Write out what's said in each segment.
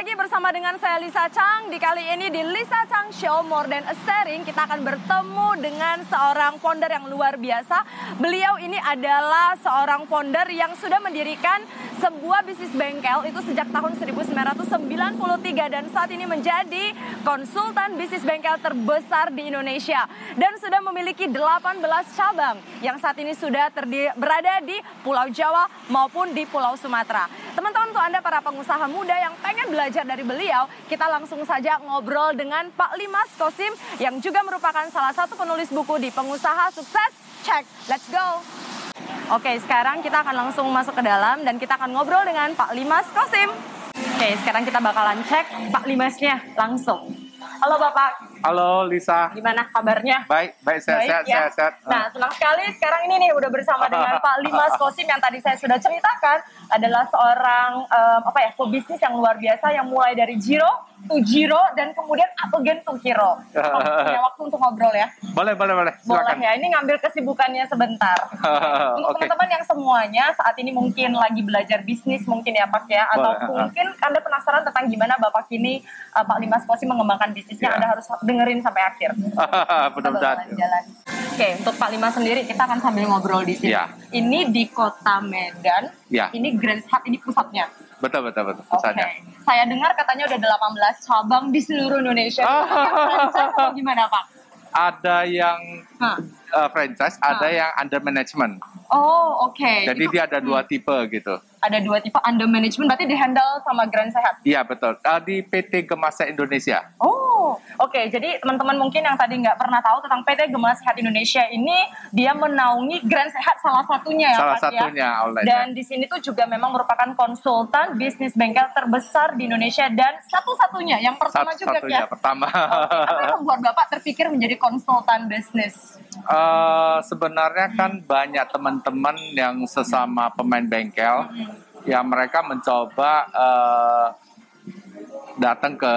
lagi bersama dengan saya Lisa Chang. Di kali ini di Lisa Chang Show More Than a Sharing kita akan bertemu dengan seorang founder yang luar biasa. Beliau ini adalah seorang founder yang sudah mendirikan sebuah bisnis bengkel itu sejak tahun 1993 dan saat ini menjadi konsultan bisnis bengkel terbesar di Indonesia dan sudah memiliki 18 cabang yang saat ini sudah berada di Pulau Jawa maupun di Pulau Sumatera. Teman-teman untuk Anda para pengusaha muda yang pengen belajar dari beliau, kita langsung saja ngobrol dengan Pak Limas Kosim yang juga merupakan salah satu penulis buku di Pengusaha Sukses. Check, let's go! Oke, sekarang kita akan langsung masuk ke dalam dan kita akan ngobrol dengan Pak Limas Kosim. Oke, sekarang kita bakalan cek Pak Limasnya langsung. Halo Bapak. Halo Lisa. Gimana kabarnya? Baik, baik sehat, sehat, ya? sehat, sehat. Nah, senang sekali sekarang ini nih udah bersama dengan Pak Limas Kosim yang tadi saya sudah ceritakan adalah seorang um, apa ya pebisnis yang luar biasa yang mulai dari zero to zero dan kemudian again to hero. Oh, punya waktu untuk ngobrol ya? Boleh, boleh, boleh. Silakan. Boleh ya. Ini ngambil kesibukannya sebentar. untuk okay. teman-teman yang semuanya saat ini mungkin lagi belajar bisnis mungkin ya Pak ya atau boleh. mungkin Anda penasaran tentang gimana Bapak ini uh, Pak Limas Kosi mengembangkan bisnisnya, yeah. Anda harus dengerin sampai akhir. Benar-benar. Oke, untuk Pak Limas sendiri kita akan sambil ngobrol di sini. Yeah. Ini di Kota Medan. Yeah. Ini Grand Hut ini pusatnya. Betul, betul, betul. Pusatnya. Okay. Saya dengar katanya udah 18 cabang di seluruh Indonesia. Oh. gimana, Pak? Ada yang huh. uh, franchise, huh. ada yang under management. Oh, oke. Okay. Jadi Itu, dia ada dua hmm. tipe gitu. Ada dua tipe under management, berarti di handle sama Grand Sehat? Iya, betul. Uh, di PT Gemasa Indonesia. Oh, oke. Okay. Jadi teman-teman mungkin yang tadi nggak pernah tahu tentang PT Gemasa Sehat Indonesia ini, dia menaungi Grand Sehat salah satunya ya, salah Pak satunya, ya? Salah Dan di sini tuh juga memang merupakan konsultan bisnis bengkel terbesar di Indonesia dan satu-satunya, yang pertama satu juga satunya, ya? pertama. Okay. Apa yang membuat Bapak terpikir menjadi konsultan bisnis? Uh, sebenarnya kan banyak teman-teman yang sesama pemain bengkel hmm. yang mereka mencoba uh, datang ke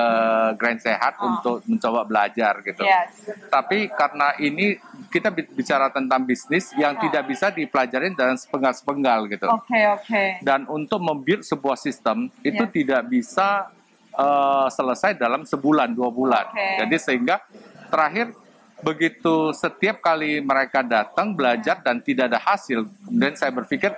Grand Sehat oh. untuk mencoba belajar gitu. Yes. Tapi karena ini kita bicara tentang bisnis yang oh. tidak bisa dipelajarin dalam sepenggal-sepenggal gitu. Oke okay, oke. Okay. Dan untuk membuild sebuah sistem itu yes. tidak bisa uh, selesai dalam sebulan dua bulan. Okay. Jadi sehingga terakhir begitu setiap kali mereka datang belajar dan tidak ada hasil, kemudian saya berpikir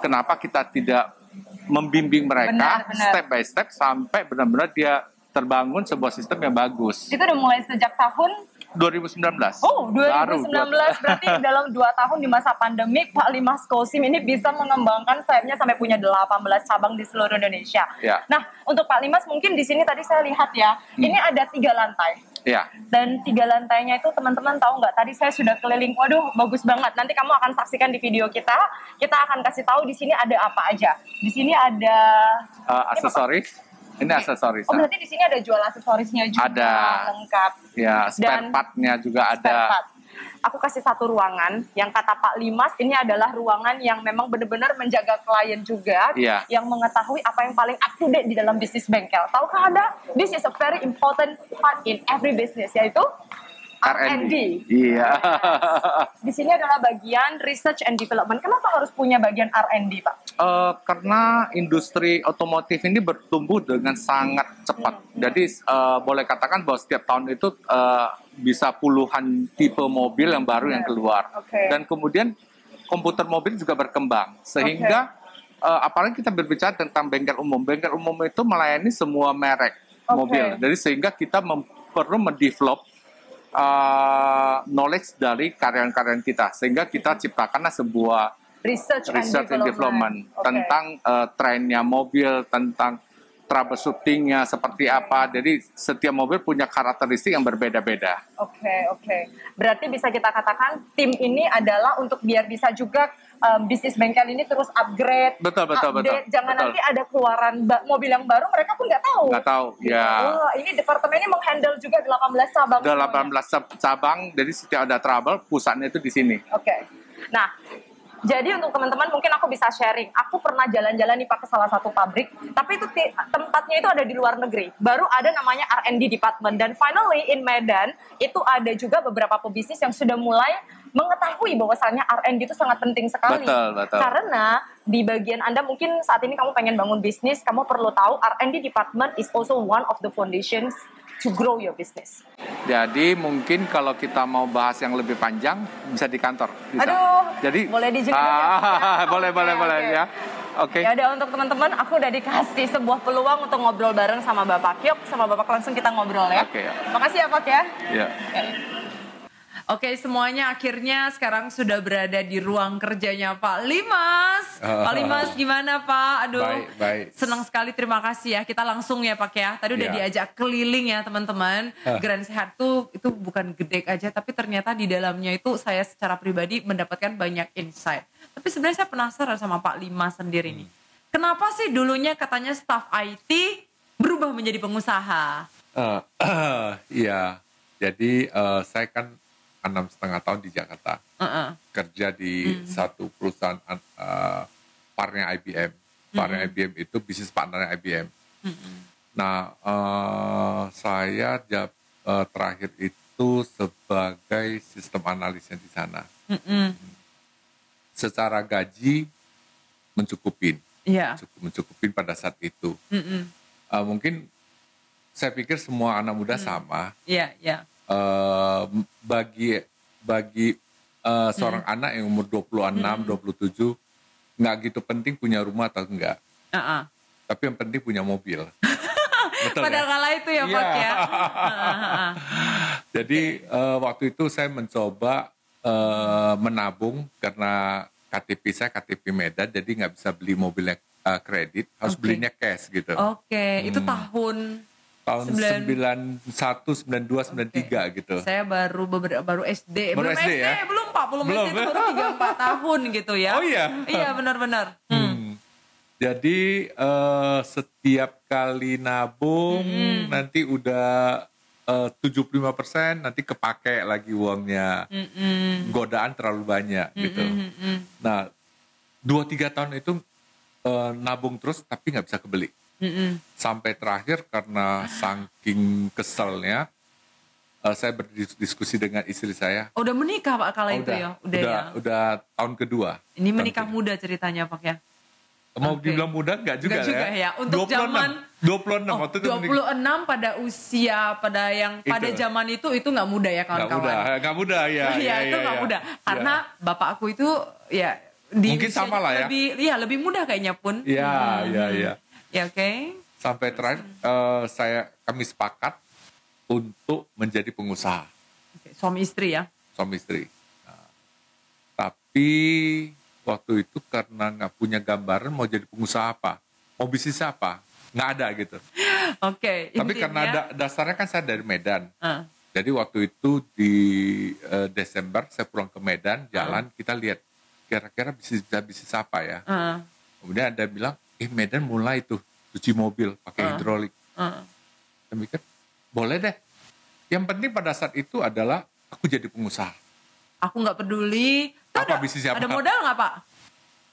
kenapa kita tidak membimbing mereka benar, benar. step by step sampai benar-benar dia terbangun sebuah sistem yang bagus. Itu udah mulai sejak tahun 2019. Oh, 2019 Baru, berarti dalam dua tahun di masa pandemi Pak Limas Kosim ini bisa mengembangkan sayapnya sampai punya 18 cabang di seluruh Indonesia. Ya. Nah, untuk Pak Limas mungkin di sini tadi saya lihat ya, hmm. ini ada tiga lantai. Iya. Dan tiga lantainya itu teman-teman tahu nggak? Tadi saya sudah keliling. Waduh, bagus banget. Nanti kamu akan saksikan di video kita. Kita akan kasih tahu di sini ada apa aja. Di sini ada uh, aksesoris. Ini, aksesoris. Oh, berarti di sini ada jual aksesorisnya juga ada. lengkap. Ya, spare partnya juga ada. Part aku kasih satu ruangan yang kata Pak Limas ini adalah ruangan yang memang benar-benar menjaga klien juga, yeah. yang mengetahui apa yang paling up to date di dalam bisnis bengkel. Tahukah Anda? This is a very important part in every business yaitu R&D. Iya. Di sini adalah bagian research and development. Kenapa harus punya bagian R&D, Pak? Uh, karena industri otomotif ini bertumbuh dengan sangat cepat. Hmm. Jadi uh, boleh katakan bahwa setiap tahun itu uh, bisa puluhan tipe mobil yang baru yang keluar. Okay. Dan kemudian komputer mobil juga berkembang sehingga okay. uh, apalagi kita berbicara tentang bengkel umum. Bengkel umum itu melayani semua merek okay. mobil. Jadi sehingga kita perlu mendevelop uh, knowledge dari karyawan-karyawan kita sehingga kita ciptakanlah sebuah research, research and development, and development okay. tentang uh, trennya mobil tentang troubleshootingnya seperti apa. Jadi setiap mobil punya karakteristik yang berbeda-beda. Oke, okay, oke. Okay. Berarti bisa kita katakan tim ini adalah untuk biar bisa juga um, bisnis bengkel ini terus upgrade, betul, betul, update. Betul, Jangan betul. nanti ada keluaran mobil yang baru mereka pun nggak tahu. Nggak tahu, ya. Oh, ini departemen ini menghandle juga 18 cabang. 18 semuanya. cabang, jadi setiap ada trouble pusatnya itu di sini. Oke. Okay. Nah, jadi untuk teman-teman mungkin aku bisa sharing. Aku pernah jalan-jalan nih Pak ke salah satu pabrik, tapi itu tempatnya itu ada di luar negeri. Baru ada namanya R&D department dan finally in Medan itu ada juga beberapa pebisnis yang sudah mulai mengetahui bahwasannya R&D itu sangat penting sekali. Betul, betul. Karena di bagian Anda mungkin saat ini kamu pengen bangun bisnis, kamu perlu tahu R&D department is also one of the foundations to grow your business. Jadi mungkin kalau kita mau bahas yang lebih panjang bisa di kantor. Bisa. Aduh. Jadi boleh dijadikan ah, ya? boleh boleh boleh ya. Oke. Ya udah untuk teman-teman, aku udah dikasih sebuah peluang untuk ngobrol bareng sama Bapak. Yuk, sama Bapak langsung kita ngobrol ya. Oke, ya. Makasih ya Pak ya. Ya. Oke semuanya akhirnya sekarang sudah berada di ruang kerjanya Pak Limas. Pak Limas gimana Pak? Aduh Baik, baik. senang sekali terima kasih ya. Kita langsung ya Pak ya. Tadi udah Ya. diajak keliling ya teman-teman. Grand Sehat tuh itu bukan gede aja tapi ternyata di dalamnya itu saya secara pribadi mendapatkan banyak insight. Tapi sebenarnya saya penasaran sama Pak Limas sendiri nih. Kenapa sih dulunya katanya staff IT berubah menjadi pengusaha? Eh, Iya, jadi eh, saya kan enam setengah tahun di Jakarta Uh-uh. kerja di satu perusahaan eh, partner IBM. Partner IBM itu bisnis partner IBM. Nah, eh, saya jab- eh, terakhir itu sebagai sistem analisnya di sana. Mm-mm. Secara gaji mencukupin, Iya. cukup mencukupin pada saat itu. Mm-mm. Eh, mungkin saya pikir semua anak muda sama. Iya, iya. Eh, bagi bagi eh, seorang anak yang umur 26, 27 nggak gitu penting punya rumah atau enggak. Uh-uh. Tapi yang penting punya mobil. Betul Pada ya? kala itu ya Pak Iya. ya. Heeh. Jadi eh, waktu itu saya mencoba eh, menabung karena KTP saya KTP Medan jadi nggak bisa beli mobilnya eh, kredit, harus Oke. belinya cash gitu. Oke, itu tahun Tahun sembilan- 91, 92, 93 gitu. saya baru beberapa baru SD, Baru belum SD SD, ya? belum Pak, belum, Belum. SD itu baru 3 4 tahun gitu ya. Oh iya? Iya, benar-benar. Hmm. Hmm. Jadi eh, setiap kali nabung nanti udah eh, 75% nanti kepake lagi uangnya. Mm-mm. Godaan terlalu banyak gitu. Mm-mm. Nah, dua tiga tahun itu eh, nabung terus tapi nggak bisa kebeli. Mm-mm. Sampai terakhir karena saking keselnya eh, saya berdiskusi dengan istri saya. Oh, udah menikah Pak kala Oh, itu ya? Udah, udah, ya. udah tahun kedua. Ini Tahun menikah kedua. muda ceritanya Pak ya. Mau Oke. dibilang muda nggak juga, Nggak juga ya. Untuk 26, zaman- 26 Oh, waktu itu menikah. 26 pada usia pada yang pada Itu. zaman itu itu nggak muda ya kawan-kawan. mudah, nggak mudah ya. Iya, itu nggak mudah. Karena bapakku itu ya di Mungkin sama lah ya. Lebih, iya lebih mudah kayaknya pun. Iya, iya, iya. Ya oke. Sampai terakhir eh, saya kami sepakat untuk menjadi pengusaha Oke, Suami istri ya. suami istri. Nah, tapi waktu itu karena nggak punya gambaran mau jadi pengusaha apa, mau bisnis apa, nggak ada gitu. Oke. Tapi intinya- karena da- dasarnya kan saya dari Medan, Ah, Jadi waktu itu di eh, Desember saya pulang ke Medan, jalan kita lihat kira-kira bisnis bisnis apa ya. ah, Kemudian ada bilang, eh Medan mulai tuh cuci mobil pakai Ah. hidrolik. Saya mikir, boleh deh. Yang penting pada saat itu adalah aku jadi pengusaha. Aku nggak peduli. Tuh Apa ada, bisnisnya Ada apa? modal nggak Pak?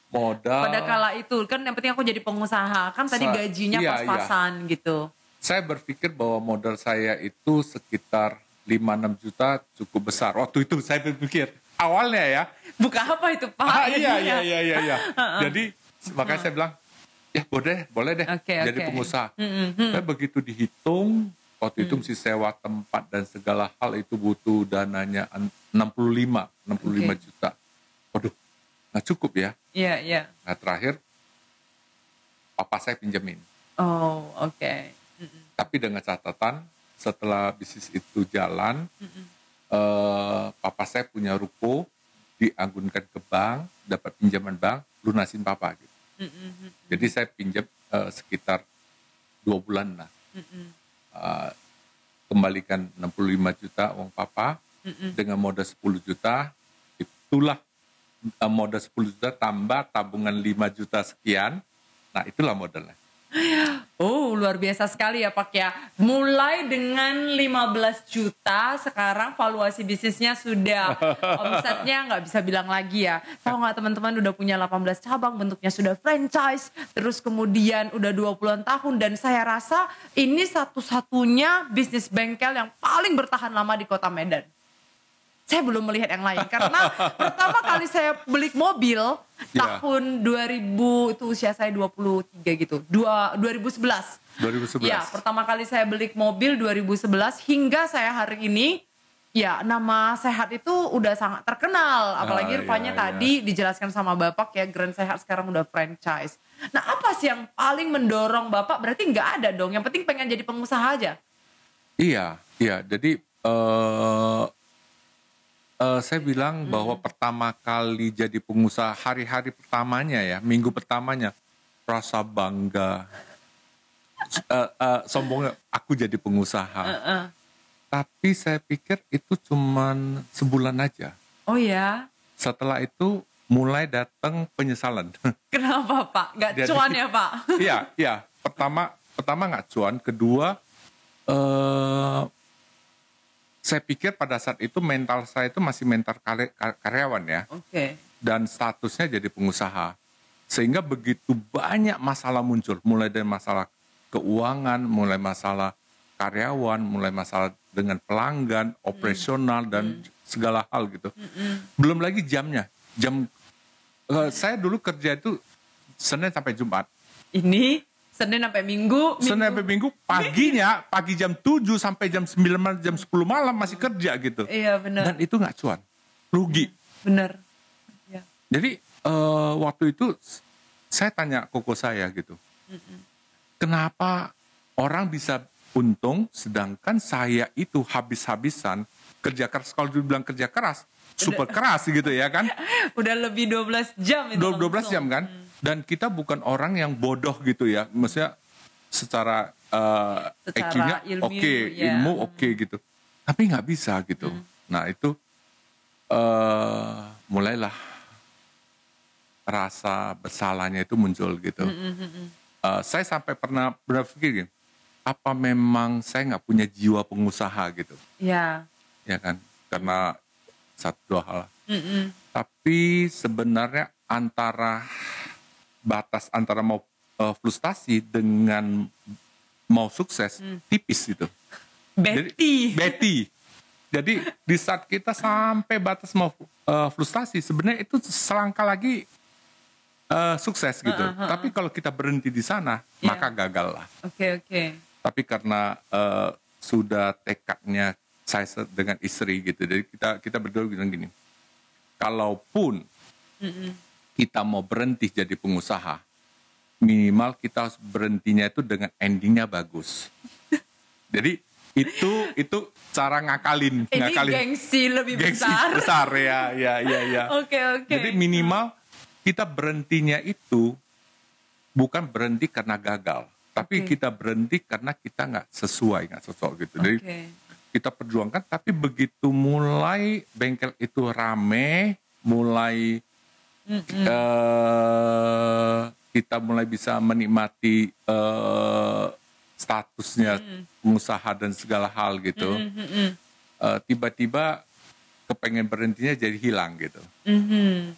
Modal. Pada kala itu kan yang penting aku jadi pengusaha. Kan tadi gajinya iya, pas-pasan gitu. Saya berpikir bahwa modal saya itu sekitar 5-6 juta cukup besar. Waktu itu saya berpikir, awalnya ya. Buka apa itu Pak? Ah, iya, iya, iya, iya, iya. Jadi makanya saya bilang, ya boleh, boleh deh Oke, jadi pengusaha. Mm. Saya begitu dihitung, waktu itu mesti sewa tempat dan segala hal itu butuh dananya an- 65, 65 Oke. juta. Waduh, nggak cukup ya. Iya, iya. Nah terakhir, papa saya pinjemin. Oh, oke. Mm-mm, Tapi dengan catatan, setelah bisnis itu jalan, eh, papa saya punya ruko, dianggunkan ke bank, dapat pinjaman bank, lunasin papa gitu. Mm-mm, Jadi saya pinjam eh, sekitar dua bulan lah. mm-mm, Eh, kembalikan 65 juta uang papa mm-mm. dengan modal 10 juta. Itulah eh, modal 10 juta tambah tabungan 5 juta sekian. Nah itulah modalnya. Oh, luar biasa sekali ya Pak ya. Mulai dengan 15 juta, sekarang valuasi bisnisnya sudah omsetnya nggak bisa bilang lagi ya. Tahu nggak teman-teman udah punya 18 cabang, bentuknya sudah franchise, terus kemudian udah 20-an tahun dan saya rasa ini satu-satunya bisnis bengkel yang paling bertahan lama di kota Medan. Saya belum melihat yang lain karena pertama kali saya beli mobil Ya. tahun 2000 itu usia saya 23 gitu. Dua 2011. 2011. Ya, pertama kali saya beli mobil 2011 hingga saya hari ini ya nama sehat itu udah sangat terkenal apalagi Ah, rupanya iya, iya. tadi dijelaskan sama Bapak ya Grand Sehat sekarang udah franchise. Nah, apa sih yang paling mendorong Bapak? Berarti nggak ada dong. Yang penting pengen jadi pengusaha aja. Iya, iya. Jadi eh eh, saya bilang bahwa pertama kali jadi pengusaha hari-hari pertamanya ya, minggu pertamanya rasa bangga, Eh, eh, sombongnya aku jadi pengusaha. Heeh. Tapi saya pikir itu cuman sebulan aja. Oh ya, Setelah itu mulai datang penyesalan. kenapa Pak? Nggak Jadi- cuan ya Pak? Iya, iya. Pertama, pertama nggak cuan. Kedua, eh saya pikir pada saat itu mental saya itu masih mental kar- kar- karyawan ya, Oke. dan statusnya jadi pengusaha. Sehingga begitu banyak masalah muncul, mulai dari masalah keuangan, mulai masalah karyawan, mulai masalah dengan pelanggan, operasional dan segala hal gitu. Belum lagi jamnya, jam eh, saya dulu kerja itu Senin sampai Jumat. Ini Senin sampai Minggu, Senin Minggu. sampai Minggu paginya pagi jam 7 sampai jam 9 malam, jam 10 malam masih kerja gitu. Iya benar, Dan itu nggak cuan. Rugi. benar. Ya. Jadi eh, waktu itu saya tanya koko saya gitu. Kenapa orang bisa untung sedangkan saya itu habis-habisan kerja keras kalau dibilang kerja keras super keras gitu ya kan Udah lebih 12 jam itu. 12 langsung. jam kan dan kita bukan orang yang bodoh gitu ya. Maksudnya secara eh, ilmu, oke ya. ilmu oke gitu. Tapi nggak bisa gitu. Nah itu eh mulailah rasa bersalahnya itu muncul gitu. Eh, saya sampai pernah berpikir gini, apa memang saya nggak punya jiwa pengusaha gitu? Ya. ya kan? Karena satu dua hal Mm-mm. tapi sebenarnya antara batas antara mau eh, frustasi dengan mau sukses tipis gitu. Betty. Betty. Jadi di saat kita sampai batas mau eh, frustasi sebenarnya itu selangkah lagi eh, sukses gitu. Tapi kalau kita berhenti di sana Iya. maka gagal lah. Oke oke. Tapi karena eh, sudah tekadnya saya dengan istri gitu. Jadi kita kita berdua bilang gini. Kalaupun kita mau berhenti jadi pengusaha, minimal kita harus berhentinya itu dengan endingnya bagus. Jadi itu itu cara ngakalin, Ini ngakalin gengsi lebih gengsi besar. besar ya, ya, ya, ya. Oke oke. Jadi minimal kita berhentinya itu bukan berhenti karena gagal, tapi Oke. kita berhenti karena kita nggak sesuai, nggak cocok gitu. Jadi Oke. kita perjuangkan, tapi begitu mulai bengkel itu rame, mulai eh, kita mulai bisa menikmati eh, statusnya pengusaha dan segala hal gitu, eh, tiba-tiba kepengen berhentinya jadi hilang gitu. Mhm.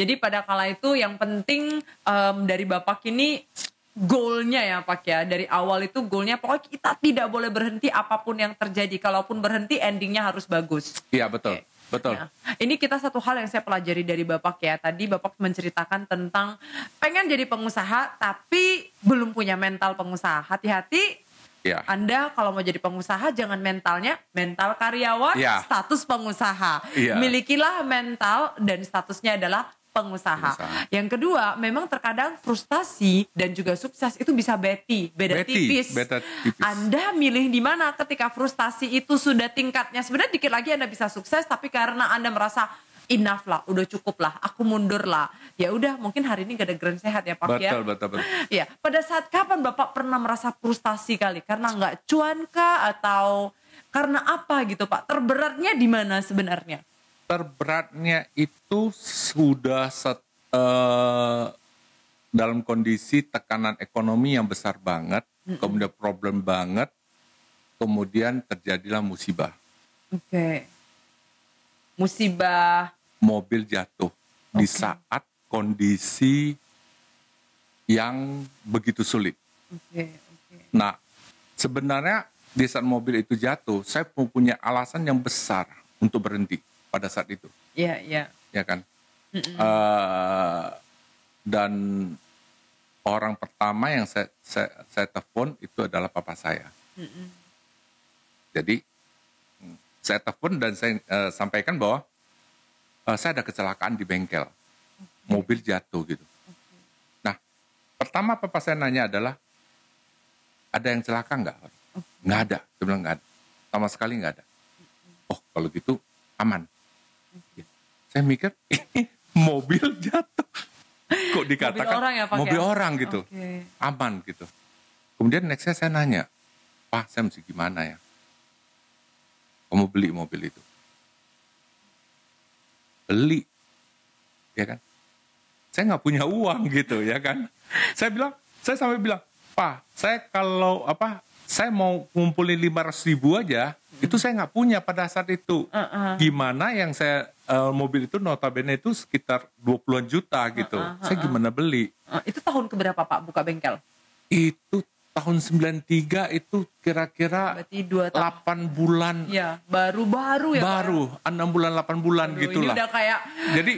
Jadi pada kala itu yang penting em, dari Bapak ini goalnya ya Pak ya dari awal itu goalnya pokoknya kita tidak boleh berhenti apa pun yang terjadi kalaupun berhenti endingnya harus bagus. Iya betul, Oke. Betul. Ya. Ini kita satu hal yang saya pelajari dari Bapak ya. Tadi Bapak menceritakan tentang pengen jadi pengusaha tapi belum punya mental pengusaha. Hati-hati Iya. Anda kalau mau jadi pengusaha jangan mentalnya mental karyawan, Iya. status pengusaha. Iya. Milikilah mental dan statusnya adalah pengusaha. Pengusaha. Yang kedua, memang terkadang frustasi dan juga sukses itu bisa beti, beda Betty, tipis. beda tipis. Anda milih di mana ketika frustasi itu sudah tingkatnya sebenarnya dikit lagi Anda bisa sukses tapi karena Anda merasa enough lah, udah cukup lah, aku mundur lah. Ya udah, mungkin hari ini gak ada grand sehat ya Pak ya. Betul, betul, betul. Iya, pada saat kapan Bapak pernah merasa frustasi kali? Karena nggak cuan kah atau karena apa gitu Pak? Terberatnya di mana sebenarnya? Terberatnya itu sudah set, eh, dalam kondisi tekanan ekonomi yang besar banget, kemudian problem banget, kemudian terjadilah musibah. Oke. Musibah. Mobil jatuh di Oke. saat kondisi yang begitu sulit. Oke, oke. Nah, sebenarnya di saat mobil itu jatuh, saya punya alasan yang besar untuk berhenti. Pada saat itu, Iya, iya. ya kan? Eh, dan orang pertama yang saya, saya, saya telepon itu adalah papa saya. Jadi mm, saya telepon dan saya eh, sampaikan bahwa eh, saya ada kecelakaan di bengkel, mobil jatuh gitu. Nah, pertama papa saya nanya adalah ada yang celaka nggak? Nggak ada, dia bilang nggak ada, sama sekali nggak ada. Oh kalau gitu aman. Ya. Saya mikir mobil jatuh, kok dikatakan orang ya, Pak, mobil ya? orang gitu, Oke. aman gitu. Kemudian nextnya saya nanya, Pak saya mesti gimana ya? Kamu beli mobil itu? Beli, ya kan? Saya nggak punya uang gitu ya kan? Saya bilang, saya sampai bilang, Pak, saya kalau apa, saya mau ngumpulin 500 ribu aja, itu saya nggak punya pada saat itu. Gimana yang saya eh, mobil itu notabene itu sekitar 20-an juta gitu. Saya gimana beli? Eh, itu tahun keberapa Pak buka bengkel? Itu tahun 93 itu kira-kira Berarti dua tahun. 8 bulan Iya, baru-baru ya Pak? baru, 6 bulan 8 bulan Aduh, gitu Ini udah kayak Jadi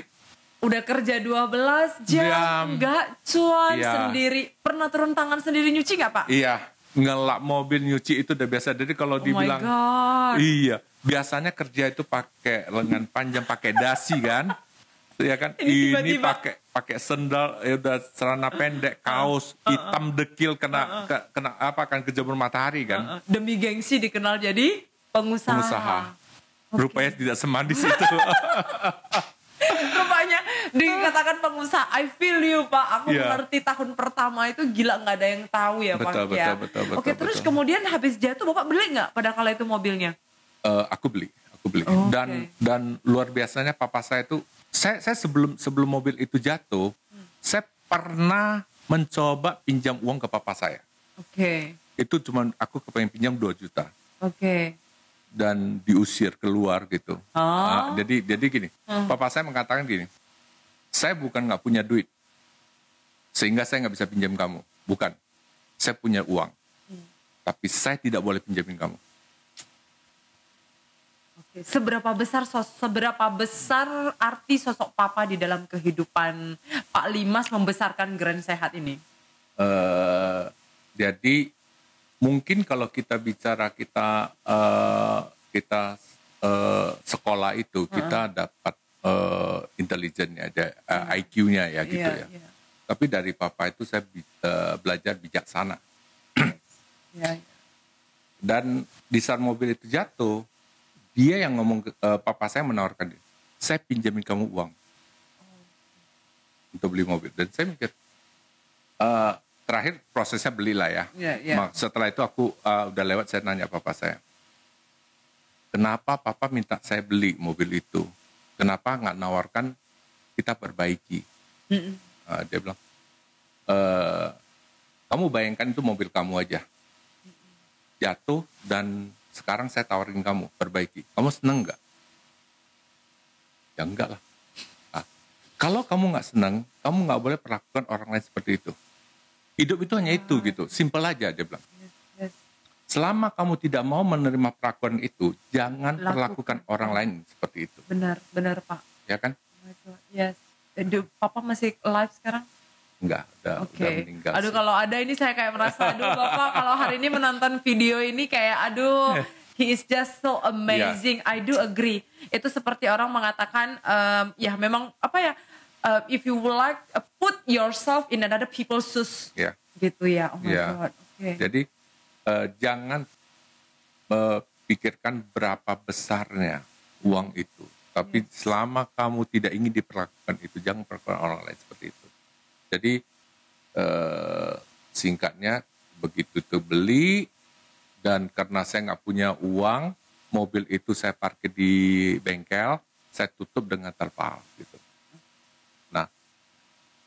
udah kerja 12 jam, Jam. nggak cuan Iya. sendiri. Pernah turun tangan sendiri nyuci nggak Pak? iya, ngelak mobil nyuci itu udah biasa. Jadi kalau Oh my dibilang God. iya, biasanya kerja itu pakai lengan panjang, pakai dasi kan. ya kan? Ini pakai pakai sendal ya udah celana pendek kaos hitam dekil kena ke- kena apa kan kejamur matahari kan? Uh, Demi gengsi dikenal jadi pengusaha. pengusaha. Rupanya tidak semandis itu dikatakan pengusaha. I feel you Pak. Aku Iya. mengerti tahun pertama itu gila nggak ada yang tahu ya Pak. Betul, ya. betul, betul, betul, Oke terus betul. kemudian habis jatuh Bapak beli nggak pada kala itu mobilnya? Eh, aku beli, aku beli. Oh, dan dan luar biasanya papa saya itu, saya saya sebelum sebelum mobil itu jatuh, saya pernah mencoba pinjam uang ke papa saya. Oke, Itu cuma aku kepengen pinjam 2 juta oke. dan diusir keluar gitu. Oh. Nah, jadi jadi gini, papa saya mengatakan gini, saya bukan nggak punya duit, sehingga saya nggak bisa pinjam kamu. Bukan, saya punya uang, tapi saya tidak boleh pinjamin kamu. Oke, Seberapa besar sos- seberapa besar arti sosok Papa di dalam kehidupan Pak Limas membesarkan Grand Sehat ini? Eh, jadi mungkin kalau kita bicara kita eh, kita eh, sekolah itu kita dapat eh, intelijennya, ada eh, IQ-nya ya gitu Iya, ya. iya. Tapi dari papa itu saya bi- eh, belajar bijaksana. Iya, iya. Dan di saat mobil itu jatuh, dia yang ngomong ke eh, papa saya menawarkan dia, saya pinjamin kamu uang untuk beli mobil. Dan saya mikir, eh, terakhir prosesnya belilah ya. Iya. Ma- Setelah itu aku eh, udah lewat, saya nanya papa saya, kenapa papa minta saya beli mobil itu? Kenapa nggak nawarkan kita perbaiki? Mm-mm. Eh, dia bilang, eh, kamu bayangkan itu mobil kamu aja jatuh dan sekarang saya tawarin kamu perbaiki. Kamu seneng nggak? Ya enggak lah. Nah, kalau kamu nggak seneng, kamu nggak boleh perlakukan orang lain seperti itu. Hidup itu hanya itu gitu, simple aja dia bilang. Selama kamu tidak mau menerima perlakuan itu, jangan Lakukan. perlakukan orang lain seperti itu, Benar, benar Pak. ya kan? Yes. Eh, du- Papa masih live sekarang? Enggak, udah, Oke. udah meninggal. Aduh sih. kalau ada ini saya kayak merasa, aduh Bapak kalau hari ini menonton video ini kayak aduh he is just so amazing. Iya. I do agree. Itu seperti orang mengatakan em, ya memang apa ya uh, if you would like uh, put yourself in another people's shoes Ya. gitu ya. Oh my Iya. god. Oke. Jadi eh, jangan pikirkan berapa besarnya uang itu. Tapi selama kamu tidak ingin diperlakukan itu, jangan perlakukan orang lain seperti itu. Jadi eh, singkatnya begitu itu beli dan karena saya nggak punya uang, mobil itu saya parkir di bengkel, saya tutup dengan terpal gitu. Nah,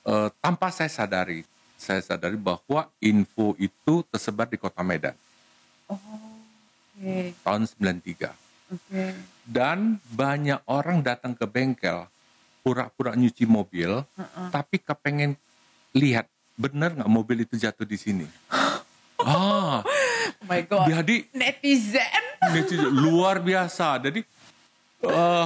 eh, tanpa saya sadari, saya sadari bahwa info itu tersebar di kota Medan Oh, Oke. tahun 93. Oke. Dan banyak orang datang ke bengkel pura-pura nyuci mobil, tapi kepengen lihat benar nggak mobil itu jatuh di sini. ah, Oh my god. jadi Netizen. netizen luar biasa. Jadi uh,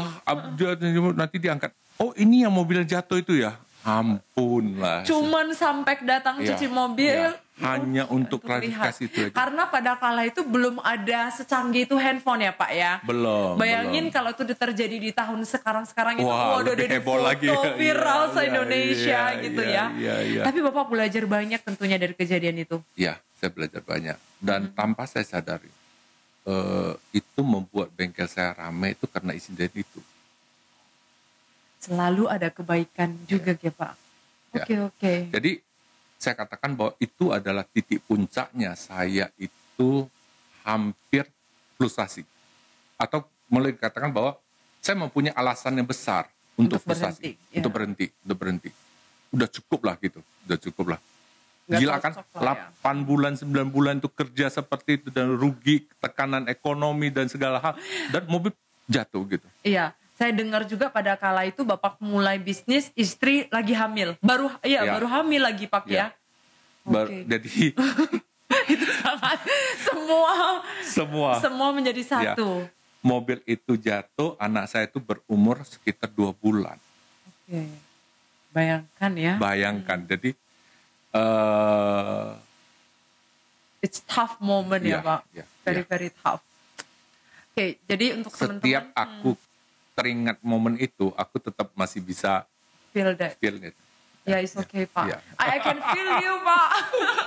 nanti diangkat. Oh ini yang mobil jatuh itu ya? Ampun lah. Cuman sampai datang ya, cuci mobil. Ya. Hanya untuk klarifikasi itu aja. Karena pada kala itu belum ada secanggih itu handphone ya Pak ya. Belum. Bayangin belum. kalau itu terjadi di tahun sekarang-sekarang itu. Wah, waduh di foto lagi. viral ya, se-Indonesia ya, gitu ya, ya. ya, ya. Tapi Bapak belajar banyak tentunya dari kejadian itu. Iya, saya belajar banyak. Dan hmm. tanpa saya sadari. Uh, itu membuat bengkel saya ramai itu karena insiden itu selalu ada kebaikan juga ya Pak. Ya. Oke okay, oke. Okay. Jadi saya katakan bahwa itu adalah titik puncaknya saya itu hampir frustasi. Atau mulai dikatakan bahwa saya mempunyai alasan yang besar untuk, untuk frustasi, berhenti, ya. untuk berhenti, untuk berhenti. Udah cukup lah gitu, udah cukup lah. Gak Gila kan, lah, 8 ya. bulan, 9 bulan itu kerja seperti itu dan rugi, tekanan ekonomi dan segala hal. Dan mobil jatuh gitu. Iya, saya dengar juga pada kala itu bapak mulai bisnis istri lagi hamil baru iya ya. baru hamil lagi pak ya, ya. Bar, okay. jadi itu sangat semua semua semua menjadi ya. satu ya. mobil itu jatuh anak saya itu berumur sekitar dua bulan oke okay. bayangkan ya bayangkan hmm. jadi uh, it's tough moment ya, ya pak ya, very ya. very tough oke okay, jadi untuk setiap aku hmm teringat momen itu, aku tetap masih bisa feel that. Feel it. Ya, yeah, it's okay, Pak. Yeah. I, can feel you, Pak.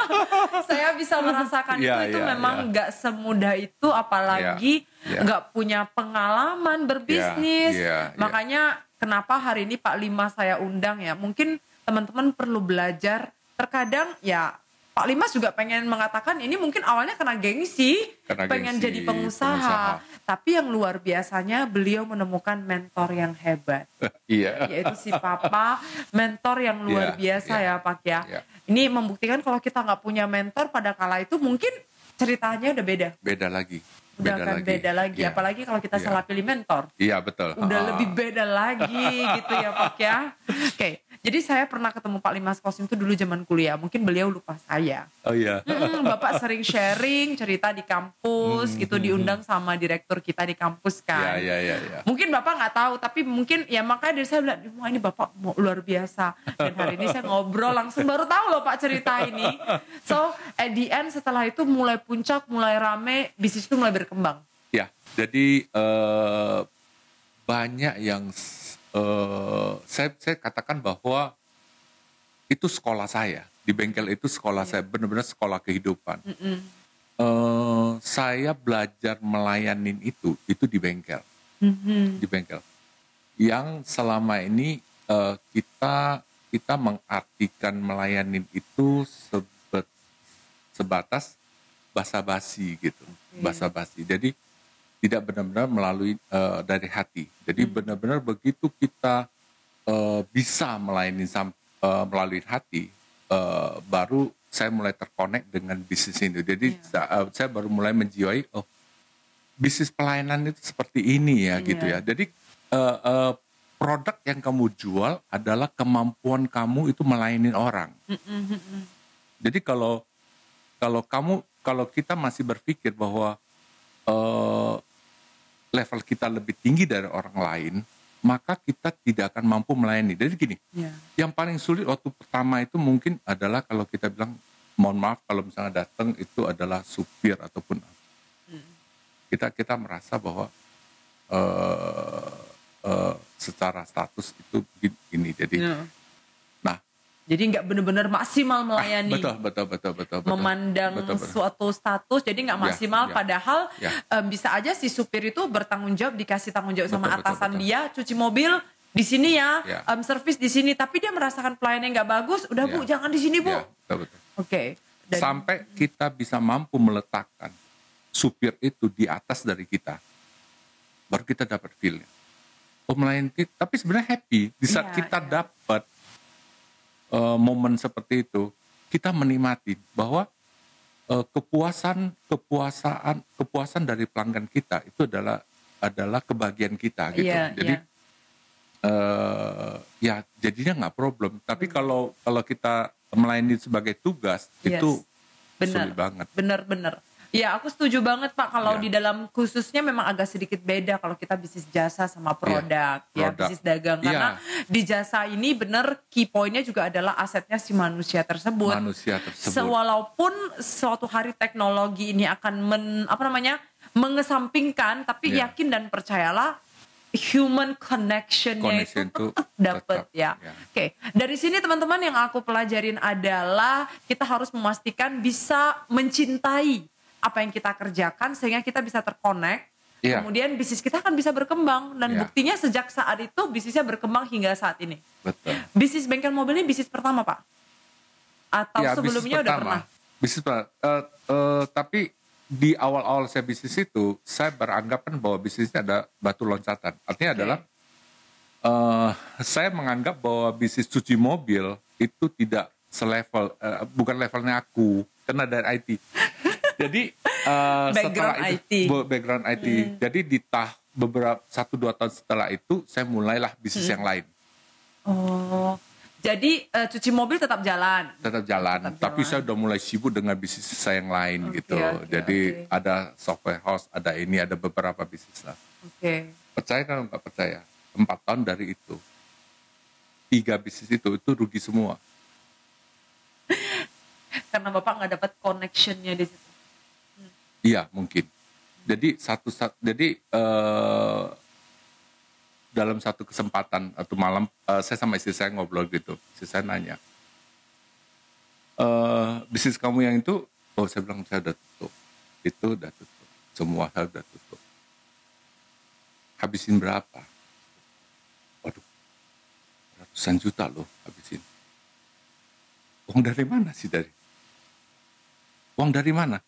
Saya bisa merasakan yeah, itu. Itu yeah, memang ya. nggak yeah. semudah itu, apalagi ya, ya. nggak yeah. punya pengalaman berbisnis. Yeah, yeah, Makanya yeah. kenapa hari ini Pak Lima saya undang ya. Mungkin teman-teman perlu belajar. Terkadang ya Pak Limas juga pengen mengatakan ini mungkin awalnya kena gengsi, kena pengen gengsi, jadi pengusaha. pengusaha. Tapi yang luar biasanya beliau menemukan mentor yang hebat. Iya. Yaitu si Papa, mentor yang luar yeah, biasa yeah, ya Pak ya. Yeah. Ini membuktikan kalau kita nggak punya mentor pada kala itu mungkin ceritanya udah beda. Beda lagi. Udah beda akan lagi. beda lagi. Yeah. Apalagi kalau kita yeah. salah pilih mentor. Iya betul. Udah ah. lebih beda lagi gitu ya Pak ya. Oke. Okay. Jadi saya pernah ketemu Pak Limas Kosim itu dulu zaman kuliah. Mungkin beliau lupa saya. Oh iya. Hmm, Bapak sering sharing cerita di kampus hmm, gitu hmm, diundang hmm. sama direktur kita di kampus kan. Iya iya iya. Ya. Mungkin Bapak nggak tahu tapi mungkin ya makanya dari saya bilang wah ini Bapak mau luar biasa. Dan hari ini saya ngobrol langsung baru tahu loh Pak cerita ini. So at the end setelah itu mulai puncak, mulai rame, bisnis itu mulai berkembang. Ya, jadi uh, banyak yang uh, saya saya katakan bahwa itu sekolah saya di bengkel itu sekolah yeah. saya benar-benar sekolah kehidupan. Mm -mm. Uh, saya belajar melayanin itu itu di bengkel, mm -hmm. di bengkel. Yang selama ini uh, kita kita mengartikan melayanin itu sebet, sebatas basa-basi gitu, okay. basa-basi. Jadi tidak benar-benar melalui uh, dari hati. Jadi hmm. benar-benar begitu kita uh, bisa melayani uh, melalui hati, uh, baru saya mulai terkonek dengan bisnis ini. Jadi yeah. uh, saya baru mulai menjiwai, oh bisnis pelayanan itu seperti ini ya yeah. gitu ya. Jadi uh, uh, produk yang kamu jual adalah kemampuan kamu itu melayani orang. Mm. Jadi kalau kalau kamu kalau kita masih berpikir bahwa uh, level kita lebih tinggi dari orang lain, maka kita tidak akan mampu melayani. Jadi gini, yeah. yang paling sulit waktu pertama itu mungkin adalah kalau kita bilang, mohon maaf kalau misalnya datang itu adalah supir ataupun mm. kita kita merasa bahwa uh, uh, secara status itu begini. Jadi yeah. Jadi nggak benar-benar maksimal melayani. Ah, betul, betul, betul, betul, betul. Memandang betul, betul. suatu status, jadi nggak ya, maksimal. Ya, ya. Padahal ya. Um, bisa aja si supir itu bertanggung jawab, dikasih tanggung jawab betul, sama atasan betul, betul. dia, cuci mobil di sini ya, ya. Um, servis di sini. Tapi dia merasakan pelayanan nggak bagus, udah ya. bu, jangan di sini bu. Ya, betul, betul. Oke. Okay. Dan, Sampai kita bisa mampu meletakkan supir itu di atas dari kita, baru kita dapat feelnya. Oh melayani, tapi sebenarnya happy di saat ya, kita ya. dapat uh, momen seperti itu kita menikmati bahwa uh, kepuasan kepuasaan kepuasan dari pelanggan kita itu adalah adalah kebahagiaan kita gitu yeah, jadi yeah. Uh, ya jadinya nggak problem tapi hmm. kalau kalau kita melayani sebagai tugas yes. itu benar sulit banget benar-benar Ya, aku setuju banget Pak kalau Ya. di dalam khususnya memang agak sedikit beda kalau kita bisnis jasa sama produk, ya produk. bisnis dagang karena di jasa ini benar key pointnya juga adalah asetnya si manusia tersebut. Manusia tersebut. Sewalaupun suatu hari teknologi ini akan men, apa namanya mengesampingkan, tapi Ya. yakin dan percayalah human connection-nya Connection itu itu dapat ya. ya. Oke, dari sini teman-teman yang aku pelajarin adalah kita harus memastikan bisa mencintai apa yang kita kerjakan sehingga kita bisa terkonek. Iya. Kemudian bisnis kita akan bisa berkembang dan Iya. buktinya sejak saat itu bisnisnya berkembang hingga saat ini. Betul. Bisnis bengkel mobil ini bisnis pertama pak? Atau Ya, bisnis sebelumnya udah pertama. pernah? Bisnis pertama. Eh, eh, tapi di awal-awal saya bisnis itu, saya beranggapan bahwa bisnisnya ada batu loncatan. Artinya adalah eh, saya menganggap bahwa bisnis cuci mobil itu tidak selevel, eh, bukan levelnya aku, karena dari IT. Jadi setelah Background itu, IT. bo- background IT. Jadi di tah beberapa satu dua tahun setelah itu, saya mulailah bisnis yang lain. Oh, jadi eh, cuci mobil tetap jalan. tetap jalan. Tetap tapi jalan. saya udah mulai sibuk dengan bisnis saya yang lain Oke, gitu. oke, Jadi oke. ada software house, ada ini, ada beberapa bisnis lah. Oke. Percaya kan nggak percaya? Empat tahun dari itu, tiga bisnis itu itu rugi semua. Karena bapak nggak dapat connectionnya di situ. Iya mungkin. Jadi satu, sat- jadi eh, dalam satu kesempatan atau malam eh, saya sama istri saya ngobrol gitu. Istri saya nanya, eh bisnis kamu yang itu, oh saya bilang saya udah tutup. Itu udah tutup. Semua saya udah tutup. Habisin berapa? Waduh, ratusan juta loh habisin. Uang dari mana sih dari? Uang dari mana?